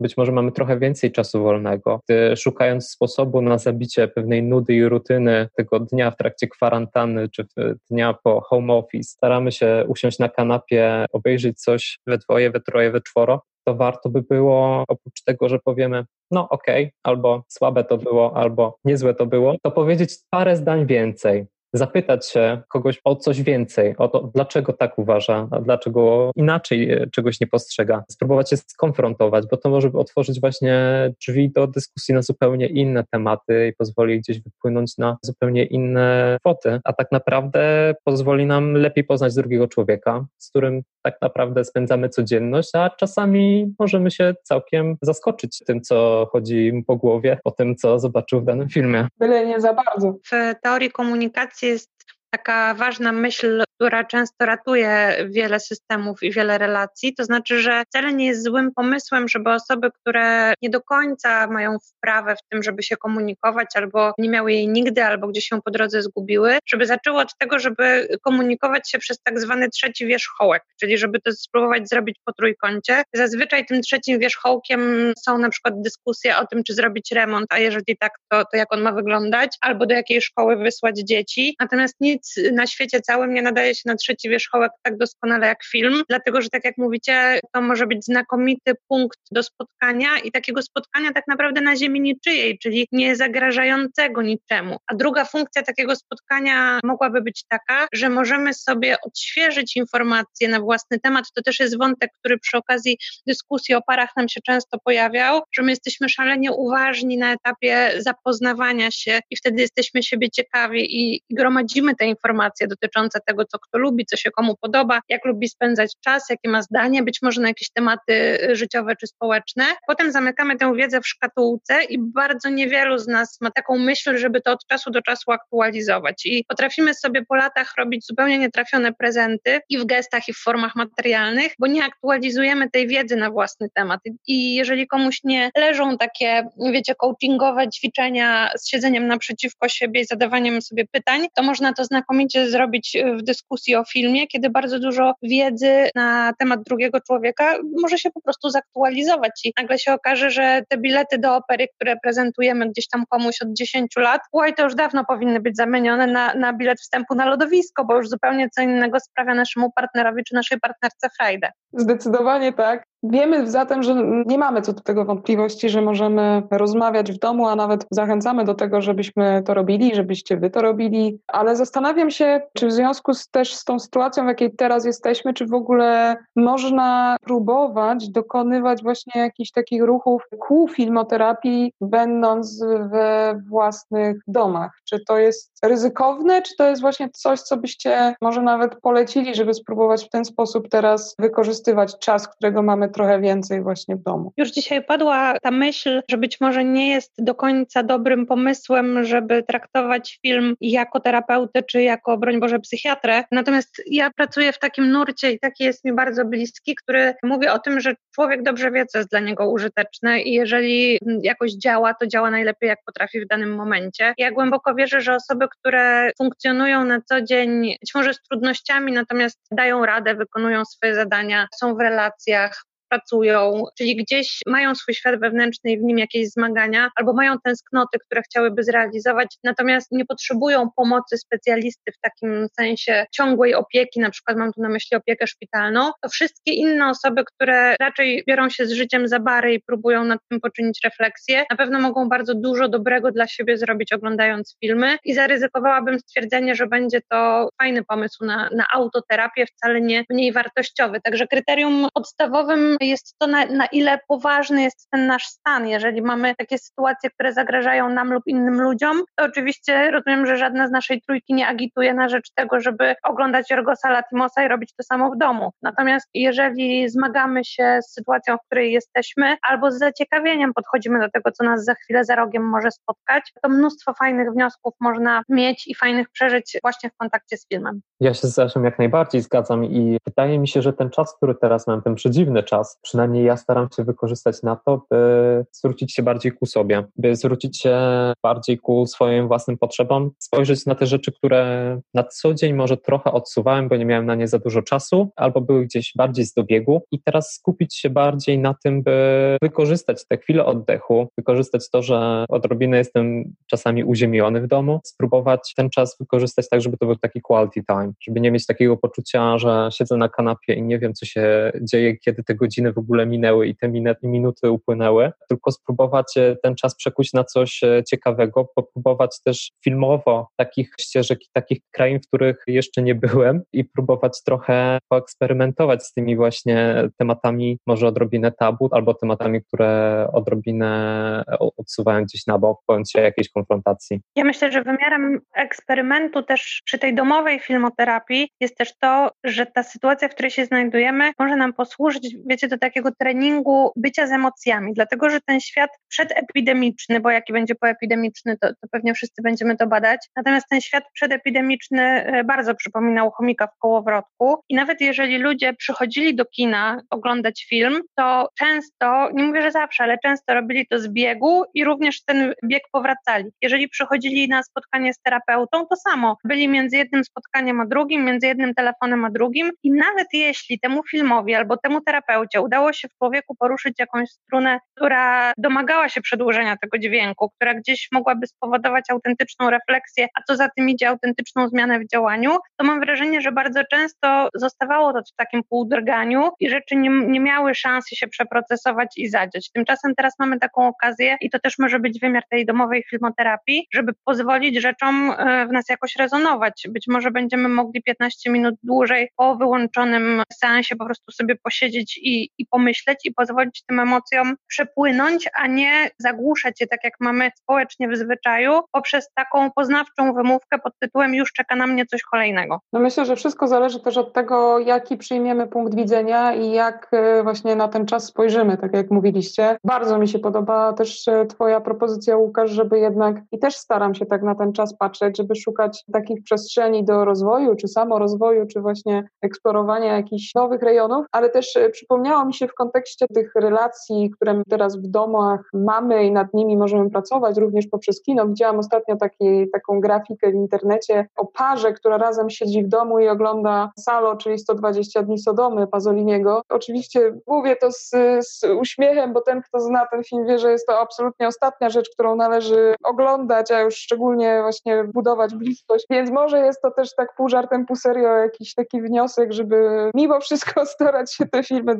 być może mamy trochę więcej czasu wolnego, gdy szukając sposobu na zabicie pewnej nudy i rutyny tego dnia w trakcie kwarantanny, czy dnia po home office, staramy się usiąść na kanapie, obejrzeć coś we dwoje, we troje, we czworo, to warto by było, oprócz tego, że powiemy, no okej, okay, albo słabe to było, albo niezłe to było, to powiedzieć parę zdań więcej zapytać się kogoś o coś więcej, o to, dlaczego tak uważa, a dlaczego inaczej e, czegoś nie postrzega. Spróbować się skonfrontować, bo to może otworzyć właśnie drzwi do dyskusji na zupełnie inne tematy i pozwoli gdzieś wypłynąć na zupełnie inne kwoty, a tak naprawdę pozwoli nam lepiej poznać drugiego człowieka, z którym tak naprawdę spędzamy codzienność, a czasami możemy się całkiem zaskoczyć tym, co chodzi mu po głowie, po tym, co zobaczył w danym filmie. Byle nie za bardzo. W teorii komunikacji jest taka ważna myśl, która często ratuje wiele systemów i wiele relacji. To znaczy, że wcale nie jest złym pomysłem, żeby osoby, które nie do końca mają wprawę w tym, żeby się komunikować, albo nie miały jej nigdy, albo gdzieś się po drodze zgubiły, żeby zaczęło od tego, żeby komunikować się przez tak zwany trzeci wierzchołek, czyli żeby to spróbować zrobić po trójkącie. Zazwyczaj tym trzecim wierzchołkiem są na przykład dyskusje o tym, czy zrobić remont, a jeżeli tak, to, to jak on ma wyglądać, albo do jakiej szkoły wysłać dzieci. Natomiast nic na świecie całym nie nadaje się na trzeci wierzchołek tak doskonale jak film, dlatego że tak jak mówicie, to może być znakomity punkt do spotkania i takiego spotkania tak naprawdę na ziemi niczyjej, czyli nie zagrażającego niczemu. A druga funkcja takiego spotkania mogłaby być taka, że możemy sobie odświeżyć informacje na własny temat. To też jest wątek, który przy okazji dyskusji o parach nam się często pojawiał, że my jesteśmy szalenie uważni na etapie zapoznawania się i wtedy jesteśmy siebie ciekawi i, i gromadzimy te informacje dotyczące tego, co kto lubi, co się komu podoba, jak lubi spędzać czas, jakie ma zdanie, być może na jakieś tematy życiowe czy społeczne. Potem zamykamy tę wiedzę w szkatułce i bardzo niewielu z nas ma taką myśl, żeby to od czasu do czasu aktualizować. I potrafimy sobie po latach robić zupełnie nietrafione prezenty i w gestach, i w formach materialnych, bo nie aktualizujemy tej wiedzy na własny temat. I jeżeli komuś nie leżą takie, wiecie, coachingowe ćwiczenia z siedzeniem naprzeciwko siebie i zadawaniem sobie pytań, to można to znakomicie zrobić w dyskusji o filmie, kiedy bardzo dużo wiedzy na temat drugiego człowieka może się po prostu zaktualizować i nagle się okaże, że te bilety do opery, które prezentujemy gdzieś tam komuś od 10 lat, oj, to już dawno powinny być zamienione na, na bilet wstępu na lodowisko, bo już zupełnie co innego sprawia naszemu partnerowi czy naszej partnerce frajdę. Zdecydowanie tak. Wiemy zatem, że nie mamy co do tego wątpliwości, że możemy rozmawiać w domu, a nawet zachęcamy do tego, żebyśmy to robili, żebyście wy to robili, ale zastanawiam się, czy w związku z, też z tą sytuacją, w jakiej teraz jesteśmy, czy w ogóle można próbować dokonywać właśnie jakichś takich ruchów ku filmoterapii, będąc we własnych domach. Czy to jest ryzykowne, czy to jest właśnie coś, co byście może nawet polecili, żeby spróbować w ten sposób teraz wykorzystywać czas, którego mamy trochę więcej właśnie w domu. Już dzisiaj padła ta myśl, że być może nie jest do końca dobrym pomysłem, żeby traktować film jako terapeutę czy jako, broń Boże, psychiatrę. Natomiast ja pracuję w takim nurcie i taki jest mi bardzo bliski, który mówi o tym, że człowiek dobrze wie, co jest dla niego użyteczne i jeżeli jakoś działa, to działa najlepiej, jak potrafi w danym momencie. Ja głęboko wierzę, że osoby, które funkcjonują na co dzień, być może z trudnościami, natomiast dają radę, wykonują swoje zadania, są w relacjach, pracują, czyli gdzieś mają swój świat wewnętrzny i w nim jakieś zmagania, albo mają tęsknoty, które chciałyby zrealizować, natomiast nie potrzebują pomocy specjalisty w takim sensie ciągłej opieki, na przykład mam tu na myśli opiekę szpitalną, to wszystkie inne osoby, które raczej biorą się z życiem za bary i próbują nad tym poczynić refleksję, na pewno mogą bardzo dużo dobrego dla siebie zrobić oglądając filmy i zaryzykowałabym stwierdzenie, że będzie to fajny pomysł na, na autoterapię, wcale nie mniej wartościowy. Także kryterium podstawowym jest to, na, na ile poważny jest ten nasz stan. Jeżeli mamy takie sytuacje, które zagrażają nam lub innym ludziom, to oczywiście rozumiem, że żadna z naszej trójki nie agituje na rzecz tego, żeby oglądać Jorgosa Latimosa i robić to samo w domu. Natomiast jeżeli zmagamy się z sytuacją, w której jesteśmy, albo z zaciekawieniem podchodzimy do tego, co nas za chwilę za rogiem może spotkać, to mnóstwo fajnych wniosków można mieć i fajnych przeżyć właśnie w kontakcie z filmem. Ja się z Zaszem jak najbardziej zgadzam i wydaje mi się, że ten czas, który teraz mam, ten przedziwny czas, czas, przynajmniej ja staram się wykorzystać na to, by zwrócić się bardziej ku sobie, by zwrócić się bardziej ku swoim własnym potrzebom, spojrzeć na te rzeczy, które na co dzień może trochę odsuwałem, bo nie miałem na nie za dużo czasu, albo były gdzieś bardziej z dobiegu. I teraz skupić się bardziej na tym, by wykorzystać te chwile oddechu, wykorzystać to, że odrobinę jestem czasami uziemiony w domu, spróbować ten czas wykorzystać tak, żeby to był taki quality time, żeby nie mieć takiego poczucia, że siedzę na kanapie i nie wiem, co się dzieje, kiedy te godziny godziny w ogóle minęły i te minuty upłynęły, tylko spróbować e, ten czas przekuć na coś e, ciekawego, popróbować też filmowo takich ścieżek i takich krain, w których jeszcze nie byłem i próbować trochę poeksperymentować z tymi właśnie tematami, może odrobinę tabu, albo tematami, które odrobinę odsuwają gdzieś na bok, bądź jakiejś konfrontacji. Ja myślę, że wymiarem eksperymentu też przy tej domowej filmoterapii jest też to, że ta sytuacja, w której się znajdujemy, może nam posłużyć, wiecie, do takiego treningu bycia z emocjami, dlatego że ten świat przedepidemiczny, bo jaki będzie poepidemiczny, to, to pewnie wszyscy będziemy to badać, natomiast ten świat przedepidemiczny e, bardzo przypominał chomika w kołowrotku i nawet jeżeli ludzie przychodzili do kina oglądać film, to często, nie mówię, że zawsze, ale często robili to z biegu i również ten bieg powracali. Jeżeli przychodzili na spotkanie z terapeutą, to samo. Byli między jednym spotkaniem a drugim, między jednym telefonem a drugim i nawet jeśli temu filmowi albo temu terapeucie udało się w człowieku poruszyć jakąś strunę, która domagała się przedłużenia tego dźwięku, która gdzieś mogłaby spowodować autentyczną refleksję, a co za tym idzie autentyczną zmianę w działaniu, to mam wrażenie, że bardzo często zostawało to w takim półdrganiu i rzeczy nie, nie miały szansy się przeprocesować i zadziać. Tymczasem teraz mamy taką okazję i to też może być wymiar tej domowej filmoterapii, żeby pozwolić rzeczom e, w nas jakoś rezonować. Być może będziemy mogli 15 minut dłużej po wyłączonym seansie po prostu sobie posiedzieć i, i, pomyśleć i pozwolić tym emocjom przepłynąć, a nie zagłuszać je tak jak mamy społecznie w zwyczaju poprzez taką poznawczą wymówkę pod tytułem już czeka na mnie coś kolejnego. No myślę, że wszystko zależy też od tego, jaki przyjmiemy punkt widzenia i jak e, właśnie na ten czas spojrzymy, tak jak mówiliście. Bardzo mi się podoba też e, Twoja propozycja, Łukasz, żeby jednak, i też staram się tak na ten czas patrzeć, żeby szukać takich przestrzeni do rozwoju, czy samorozwoju, czy właśnie eksplorowania jakichś nowych rejonów, ale też e, przypomniało mi się w kontekście tych relacji, które teraz w domach mamy i nad nimi możemy pracować, również poprzez kino. Widziałam ostatnio taki, taką grafikę w internecie o parze, która razem siedzi w domu i ogląda Salo, czyli 120 dni Sodomy Pazoliniego. Oczywiście mówię to z, z uśmiechem, bo ten, kto zna ten film, wie, że jest to absolutnie ostatnia rzecz, którą należy oglądać, a już szczególnie właśnie budować bliskość. Więc może jest to też tak pół żartem, pół serio jakiś taki wniosek, żeby mimo wszystko starać się te filmy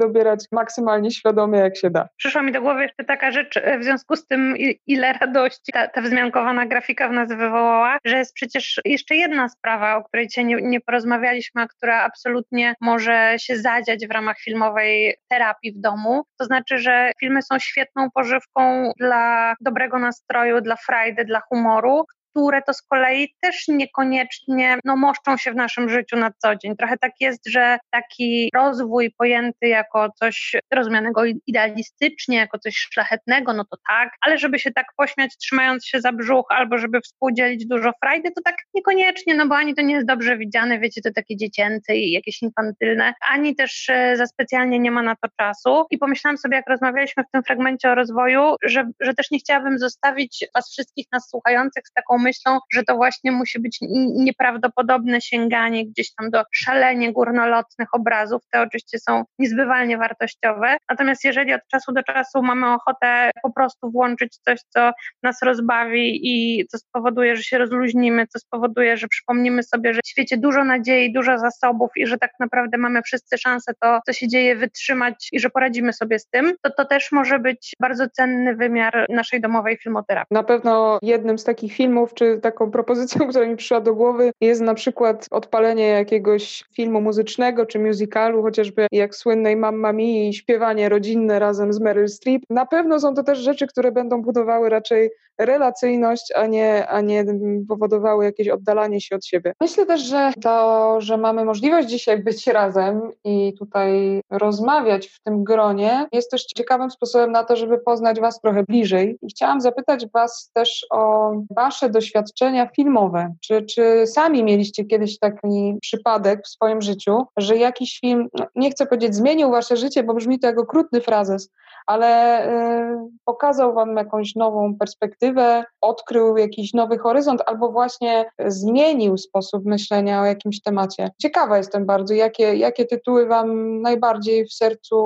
maksymalnie świadomie, jak się da. Przyszła mi do głowy jeszcze taka rzecz, e, w związku z tym, ile radości ta, ta wzmiankowana grafika w nas wywołała, że jest przecież jeszcze jedna sprawa, o której cię nie, nie porozmawialiśmy, a która absolutnie może się zadziać w ramach filmowej terapii w domu. To znaczy, że filmy są świetną pożywką dla dobrego nastroju, dla frajdy, dla humoru, które to z kolei też niekoniecznie no, moszczą się w naszym życiu na co dzień. Trochę tak jest, że taki rozwój pojęty jako coś rozumianego idealistycznie, jako coś szlachetnego, no to tak, ale żeby się tak pośmiać trzymając się za brzuch albo żeby współdzielić dużo frajdy, to tak niekoniecznie, no bo ani to nie jest dobrze widziane, wiecie, to takie dziecięce i jakieś infantylne, ani też e, za specjalnie nie ma na to czasu. I pomyślałam sobie, jak rozmawialiśmy w tym fragmencie o rozwoju, że, że też nie chciałabym zostawić Was wszystkich nas słuchających z taką myślą, że to właśnie musi być nieprawdopodobne sięganie gdzieś tam do szalenie górnolotnych obrazów. Te oczywiście są niezbywalnie wartościowe. Natomiast jeżeli od czasu do czasu mamy ochotę po prostu włączyć coś, co nas rozbawi i co spowoduje, że się rozluźnimy, co spowoduje, że przypomnimy sobie, że w świecie dużo nadziei, dużo zasobów i że tak naprawdę mamy wszyscy szansę to, co się dzieje, wytrzymać i że poradzimy sobie z tym, to to też może być bardzo cenny wymiar naszej domowej filmoterapii. Na pewno jednym z takich filmów, czy taką propozycją, która mi przyszła do głowy, jest na przykład odpalenie jakiegoś filmu muzycznego czy musicalu, chociażby jak słynnej Mamma Mia i śpiewanie rodzinne razem z Meryl Streep. Na pewno są to też rzeczy, które będą budowały raczej relacyjność, a nie, a nie powodowały jakieś oddalanie się od siebie. Myślę też, że to, że mamy możliwość dzisiaj być razem i tutaj rozmawiać w tym gronie, jest też ciekawym sposobem na to, żeby poznać Was trochę bliżej. I chciałam zapytać Was też o Wasze doświadczenia filmowe. Czy, czy sami mieliście kiedyś taki przypadek w swoim życiu, że jakiś film, no, nie chcę powiedzieć zmienił Wasze życie, bo brzmi to jako okrutny frazes, ale y, pokazał Wam jakąś nową perspektywę, odkrył jakiś nowy horyzont albo właśnie zmienił sposób myślenia o jakimś temacie. Ciekawa jestem bardzo, jakie, jakie tytuły Wam najbardziej w sercu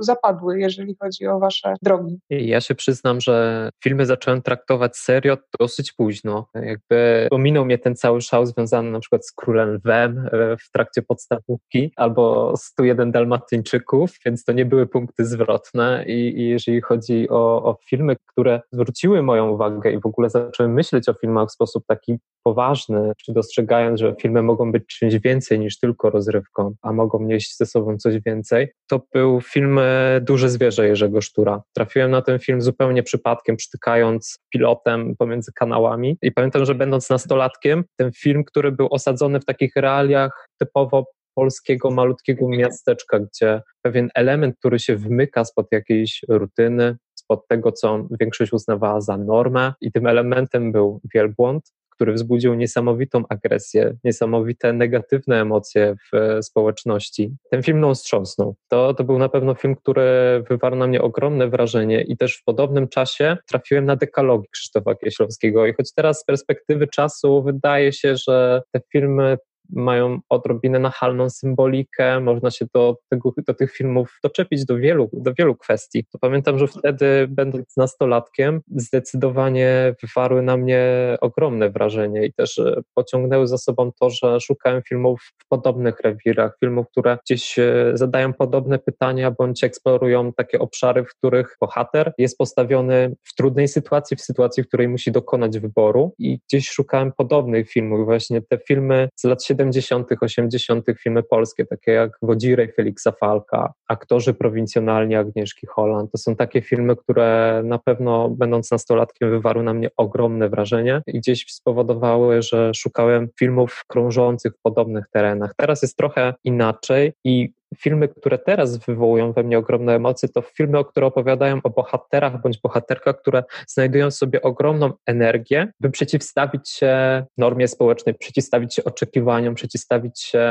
zapadły, jeżeli chodzi o Wasze drogi. Ja się przyznam, że filmy zacząłem traktować serio dosyć późno. Jakby ominął mnie ten cały szał związany na przykład z Królem Lwem e, w trakcie podstawówki albo 101 Dalmatyńczyków, więc to nie były punkty zwrotne i i, jeżeli chodzi o, o filmy, które zwróciły moją uwagę i w ogóle zacząłem myśleć o filmach w sposób taki poważny, czy dostrzegając, że filmy mogą być czymś więcej niż tylko rozrywką, a mogą nieść ze sobą coś więcej, to był film e, Duże Zwierzę Jerzego Sztura. Trafiłem na ten film zupełnie przypadkiem, przytykając pilotem pomiędzy kanałami i pamiętam, że będąc nastolatkiem, ten film, który był osadzony w takich realiach typowo polskiego malutkiego miasteczka, gdzie pewien element, który się wymyka spod jakiejś rutyny, spod tego, co większość uznawała za normę, i tym elementem był wielbłąd, który wzbudził niesamowitą agresję, niesamowite negatywne emocje w społeczności. Ten film mną wstrząsnął. To, to był na pewno film, który wywarł na mnie ogromne wrażenie i też w podobnym czasie trafiłem na dekalogi Krzysztofa Kieślowskiego i choć teraz z perspektywy czasu wydaje się, że te filmy mają odrobinę nachalną symbolikę, można się do, tego, do tych filmów doczepić do wielu, do wielu kwestii. To pamiętam, że wtedy, będąc nastolatkiem, zdecydowanie wywarły na mnie ogromne wrażenie i też e, pociągnęły za sobą to, że szukałem filmów w podobnych rewirach, filmów, które gdzieś e, zadają podobne pytania bądź eksplorują takie obszary, w których bohater jest postawiony w trudnej sytuacji, w sytuacji, w której musi dokonać wyboru i gdzieś szukałem podobnych filmów. Właśnie te filmy z lat 70 70., 80. filmy polskie, takie jak Wodzirej Feliksa Falka, aktorzy prowincjonalni Agnieszki Holland. To są takie filmy, które na pewno, będąc nastolatkiem, wywarły na mnie ogromne wrażenie i gdzieś spowodowały, że szukałem filmów krążących w podobnych terenach. Teraz jest trochę inaczej i filmy, które teraz wywołują we mnie ogromne emocje, to filmy, które opowiadają o bohaterach bądź bohaterkach, które znajdują sobie ogromną energię, by przeciwstawić się normie społecznej, przeciwstawić się oczekiwaniom, przeciwstawić się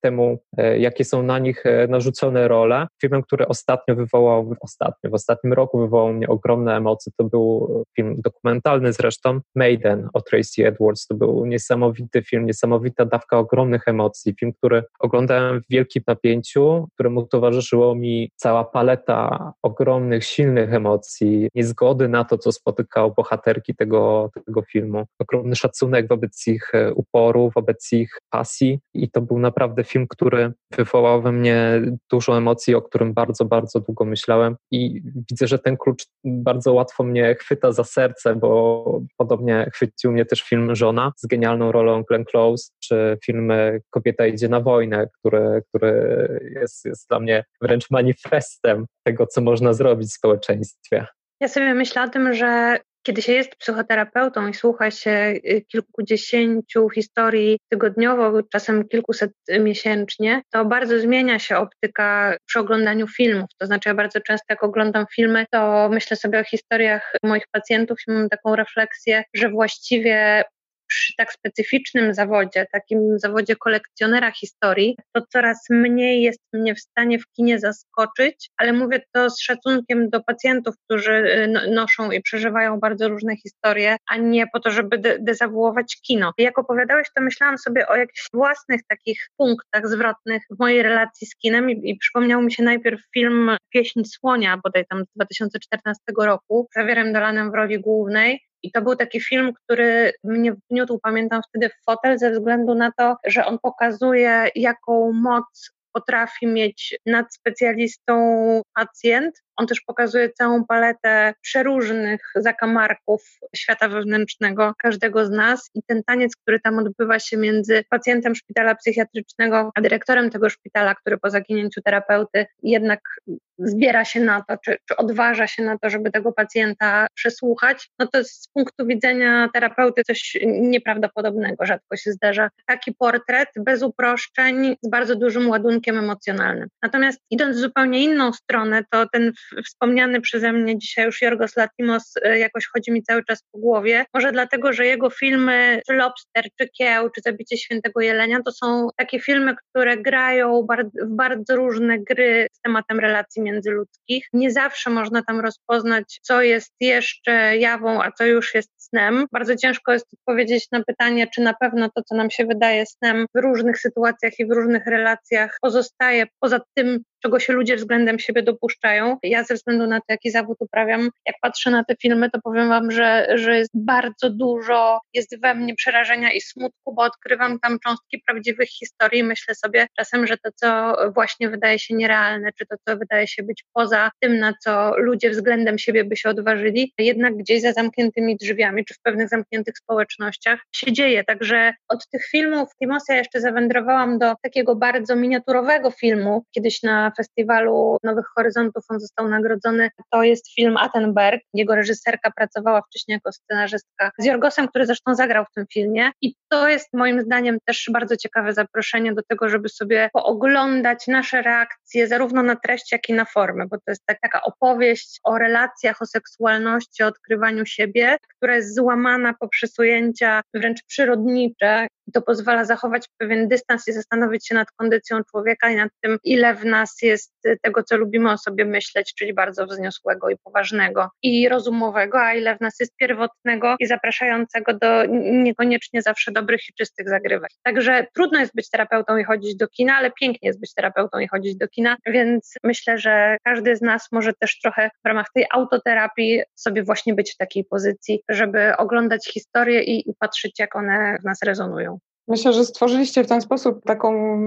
temu, e, jakie są na nich e, narzucone role. Filmem, który ostatnio wywołał, ostatnio, w ostatnim roku wywołał mnie ogromne emocje, to był film dokumentalny zresztą, Maiden o Tracy Edwards. To był niesamowity film, niesamowita dawka ogromnych emocji. Film, który oglądałem w wielkim napięciu, życiu, któremu towarzyszyło mi cała paleta ogromnych, silnych emocji, niezgody na to, co spotykało bohaterki tego, tego filmu, ogromny szacunek wobec ich e, uporu, wobec ich pasji. I to był naprawdę film, który wywołał we mnie dużo emocji, o którym bardzo, bardzo długo myślałem. I widzę, że ten klucz bardzo łatwo mnie chwyta za serce, bo podobnie chwycił mnie też film Żona z genialną rolą Glenn Close, czy film Kobieta idzie na wojnę, który, który jest, jest dla mnie wręcz manifestem tego, co można zrobić w społeczeństwie. Ja sobie myślę o tym, że kiedy się jest psychoterapeutą i słucha się y, kilkudziesięciu historii tygodniowo, czasem kilkuset miesięcznie, to bardzo zmienia się optyka przy oglądaniu filmów. To znaczy, ja bardzo często, jak oglądam filmy, to myślę sobie o historiach moich pacjentów i mam taką refleksję, że właściwie przy tak specyficznym zawodzie, takim zawodzie kolekcjonera historii, to coraz mniej jest mnie w stanie w kinie zaskoczyć, ale mówię to z szacunkiem do pacjentów, którzy y, no, noszą i przeżywają bardzo różne historie, a nie po to, żeby de dezawuować kino. Jak opowiadałeś, to myślałam sobie o jakichś własnych takich punktach zwrotnych w mojej relacji z kinem i, i przypomniał mi się najpierw film Pieśń Słonia, bodaj tam z 2014 roku, z Zawierem Dolanem w roli głównej, i to był taki film, który mnie wniósł, pamiętam wtedy, w fotel ze względu na to, że on pokazuje, jaką moc potrafi mieć nad specjalistą pacjent. On też pokazuje całą paletę przeróżnych zakamarków świata wewnętrznego każdego z nas i ten taniec, który tam odbywa się między pacjentem szpitala psychiatrycznego a dyrektorem tego szpitala, który po zaginięciu terapeuty jednak zbiera się na to, czy, czy odważa się na to, żeby tego pacjenta przesłuchać, no to z punktu widzenia terapeuty coś nieprawdopodobnego. Rzadko się zdarza taki portret bez uproszczeń, z bardzo dużym ładunkiem emocjonalnym. Natomiast idąc w zupełnie inną stronę, to ten wspomniany przeze mnie dzisiaj już Jorgos Latimos e, jakoś chodzi mi cały czas po głowie. Może dlatego, że jego filmy, czy Lobster, czy Kieł, czy Zabicie Świętego Jelenia, to są takie filmy, które grają w bardzo różne gry z tematem relacji międzyludzkich. Nie zawsze można tam rozpoznać, co jest jeszcze jawą, a co już jest snem. Bardzo ciężko jest odpowiedzieć na pytanie, czy na pewno to, co nam się wydaje snem w różnych sytuacjach i w różnych relacjach pozostaje poza tym, czego się ludzie względem siebie dopuszczają. Ja ze względu na to, jaki zawód uprawiam, jak patrzę na te filmy, to powiem Wam, że, że jest bardzo dużo, jest we mnie przerażenia i smutku, bo odkrywam tam cząstki prawdziwych historii. Myślę sobie czasem, że to, co właśnie wydaje się nierealne, czy to, co wydaje się być poza tym, na co ludzie względem siebie by się odważyli, jednak gdzieś za zamkniętymi drzwiami, czy w pewnych zamkniętych społecznościach się dzieje. Także od tych filmów Timosa jeszcze zawędrowałam do takiego bardzo miniaturowego filmu, kiedyś na festiwalu Nowych Horyzontów on został nagrodzony. To jest film Attenberg. Jego reżyserka pracowała wcześniej jako scenarzystka z Jorgosem, który zresztą zagrał w tym filmie. I to jest moim zdaniem też bardzo ciekawe zaproszenie do tego, żeby sobie pooglądać nasze reakcje zarówno na treść, jak i na formę, bo to jest tak, taka opowieść o relacjach, o seksualności, o odkrywaniu siebie, która jest złamana poprzez ujęcia wręcz przyrodnicze i to pozwala zachować pewien dystans i zastanowić się nad kondycją człowieka i nad tym, ile w nas jest tego, co lubimy o sobie myśleć, czyli bardzo wzniosłego i poważnego i rozumowego, a ile w nas jest pierwotnego i zapraszającego do niekoniecznie zawsze dobrych i czystych zagrywek. Także trudno jest być terapeutą i chodzić do kina, ale pięknie jest być terapeutą i chodzić do kina, więc myślę, że każdy z nas może też trochę w ramach tej autoterapii sobie właśnie być w takiej pozycji, żeby oglądać historie i, i patrzeć, jak one w nas rezonują. Myślę, że stworzyliście w ten sposób taką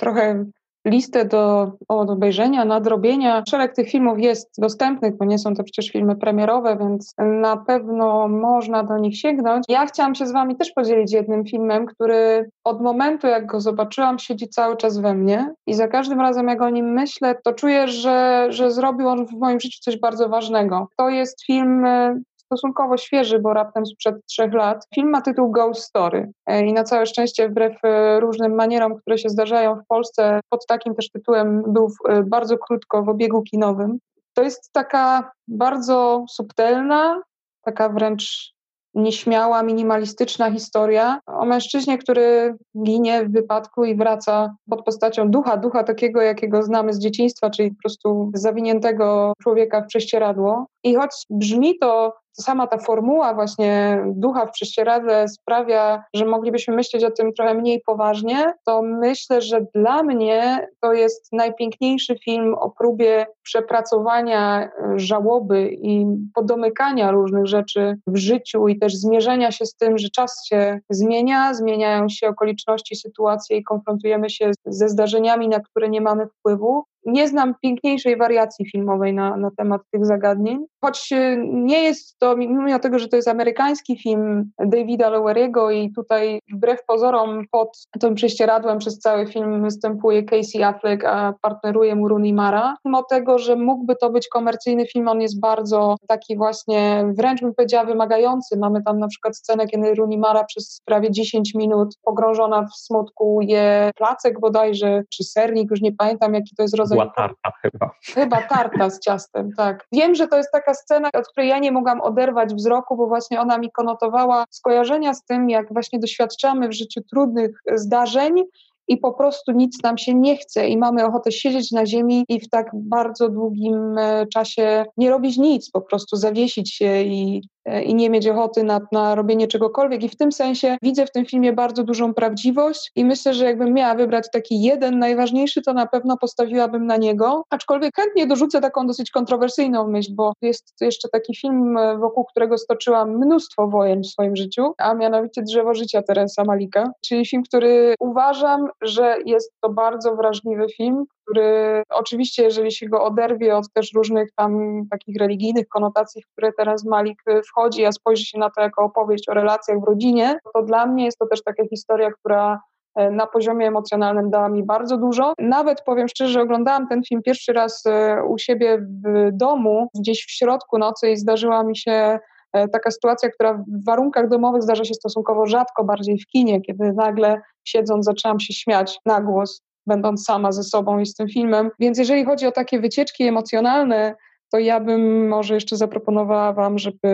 trochę listę do, obejrzenia, nadrobienia. Szereg tych filmów jest dostępnych, bo nie są to przecież filmy premierowe, więc na pewno można do nich sięgnąć. Ja chciałam się z Wami też podzielić jednym filmem, który od momentu, jak go zobaczyłam, siedzi cały czas we mnie i za każdym razem, jak o nim myślę, to czuję, że, że zrobił on w moim życiu coś bardzo ważnego. To jest film e, stosunkowo świeży, bo raptem sprzed trzech lat. Film ma tytuł Ghost Story e, i na całe szczęście wbrew e, różnym manierom, które się zdarzają w Polsce, pod takim też tytułem był bardzo krótko w obiegu kinowym. To jest taka bardzo subtelna, taka wręcz nieśmiała, minimalistyczna historia o mężczyźnie, który ginie w wypadku i wraca pod postacią ducha, ducha takiego, jakiego znamy z dzieciństwa, czyli po prostu zawiniętego człowieka w prześcieradło. I choć brzmi to sama ta formuła właśnie ducha w prześcieradle sprawia, że moglibyśmy myśleć o tym trochę mniej poważnie, to myślę, że dla mnie to jest najpiękniejszy film o próbie przepracowania e, żałoby i podomykania różnych rzeczy w życiu i też zmierzenia się z tym, że czas się zmienia, zmieniają się okoliczności, sytuacje i konfrontujemy się ze zdarzeniami, na które nie mamy wpływu nie znam piękniejszej wariacji filmowej na, na temat tych zagadnień. Choć y, nie jest to, mimo tego, że to jest amerykański film Davida Loweriego i tutaj wbrew pozorom pod tym prześcieradłem przez cały film występuje Casey Affleck, a partneruje mu Rooney Mara. Mimo tego, że mógłby to być komercyjny film, on jest bardzo taki właśnie, wręcz bym powiedziała wymagający. Mamy tam na przykład scenę, kiedy Rooney Mara przez prawie 10 minut pogrążona w smutku je placek bodajże, czy sernik, już nie pamiętam jaki to jest rodzaj była tarta chyba. Chyba tarta z ciastem, tak. Wiem, że to jest taka scena, od której ja nie mogłam oderwać wzroku, bo właśnie ona mi konotowała skojarzenia z tym, jak właśnie doświadczamy w życiu trudnych zdarzeń i po prostu nic nam się nie chce i mamy ochotę siedzieć na ziemi i w tak bardzo długim e, czasie nie robić nic, po prostu zawiesić się i i nie mieć ochoty na, na robienie czegokolwiek. I w tym sensie widzę w tym filmie bardzo dużą prawdziwość i myślę, że jakbym miała wybrać taki jeden najważniejszy, to na pewno postawiłabym na niego. Aczkolwiek chętnie dorzucę taką dosyć kontrowersyjną myśl, bo jest jeszcze taki film, wokół którego stoczyłam mnóstwo wojen w swoim życiu, a mianowicie Drzewo Życia Teresa Malika, czyli film, który uważam, że jest to bardzo wrażliwy film, który oczywiście, jeżeli się go oderwie od też różnych tam takich religijnych konotacji, w które teraz Malik wchodzi, a spojrzy się na to jako opowieść o relacjach w rodzinie, to dla mnie jest to też taka historia, która e, na poziomie emocjonalnym dała mi bardzo dużo. Nawet powiem szczerze, oglądałam ten film pierwszy raz e, u siebie w domu, gdzieś w środku nocy i zdarzyła mi się e, taka sytuacja, która w warunkach domowych zdarza się stosunkowo rzadko, bardziej w kinie, kiedy nagle siedząc zaczęłam się śmiać na głos będąc sama ze sobą i z tym filmem. Więc jeżeli chodzi o takie wycieczki emocjonalne, to ja bym może jeszcze zaproponowała Wam, żeby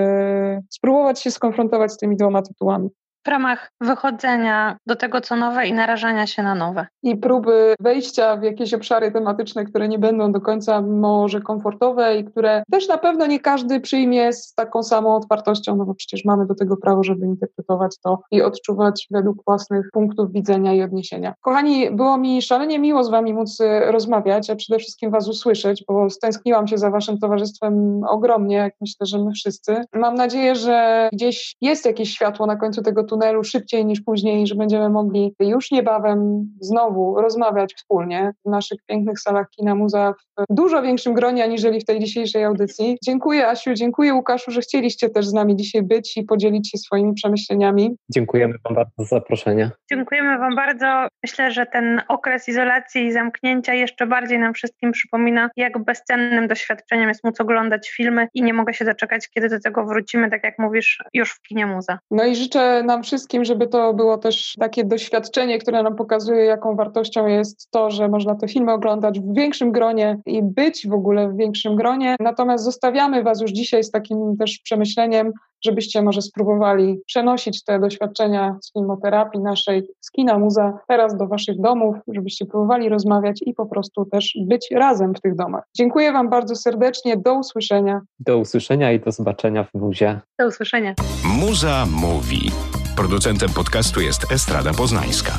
spróbować się skonfrontować z tymi dwoma tytułami w ramach wychodzenia do tego, co nowe i narażania się na nowe. I próby wejścia w jakieś obszary tematyczne, które nie będą do końca może komfortowe i które też na pewno nie każdy przyjmie z taką samą otwartością, no bo przecież mamy do tego prawo, żeby interpretować to i odczuwać według własnych punktów widzenia i odniesienia. Kochani, było mi szalenie miło z Wami móc y, rozmawiać, a przede wszystkim Was usłyszeć, bo stęskniłam się za Waszym towarzystwem ogromnie, jak myślę, że my wszyscy. Mam nadzieję, że gdzieś jest jakieś światło na końcu tego tunelu szybciej niż później, że będziemy mogli już niebawem znowu rozmawiać wspólnie w naszych pięknych salach Kina Muza w dużo większym gronie aniżeli w tej dzisiejszej audycji. Dziękuję Asiu, dziękuję Łukaszu, że chcieliście też z nami dzisiaj być i podzielić się swoimi przemyśleniami. Dziękujemy Wam bardzo za zaproszenie. Dziękujemy Wam bardzo. Myślę, że ten okres izolacji i zamknięcia jeszcze bardziej nam wszystkim przypomina, jak bezcennym doświadczeniem jest móc oglądać filmy i nie mogę się doczekać, kiedy do tego wrócimy, tak jak mówisz, już w kinie muza. No i życzę wszystkim, żeby to było też takie doświadczenie, które nam pokazuje, jaką wartością jest to, że można te filmy oglądać w większym gronie i być w ogóle w większym gronie. Natomiast zostawiamy Was już dzisiaj z takim też przemyśleniem, żebyście może spróbowali przenosić te doświadczenia z filmoterapii naszej z kina muza teraz do Waszych domów, żebyście próbowali rozmawiać i po prostu też być razem w tych domach. Dziękuję Wam bardzo serdecznie. Do usłyszenia. Do usłyszenia i do zobaczenia w muzie. Do usłyszenia. Muza mówi. Producentem podcastu jest Estrada Poznańska.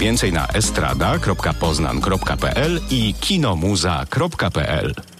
Więcej na estrada.poznan.pl i kinomuza.pl.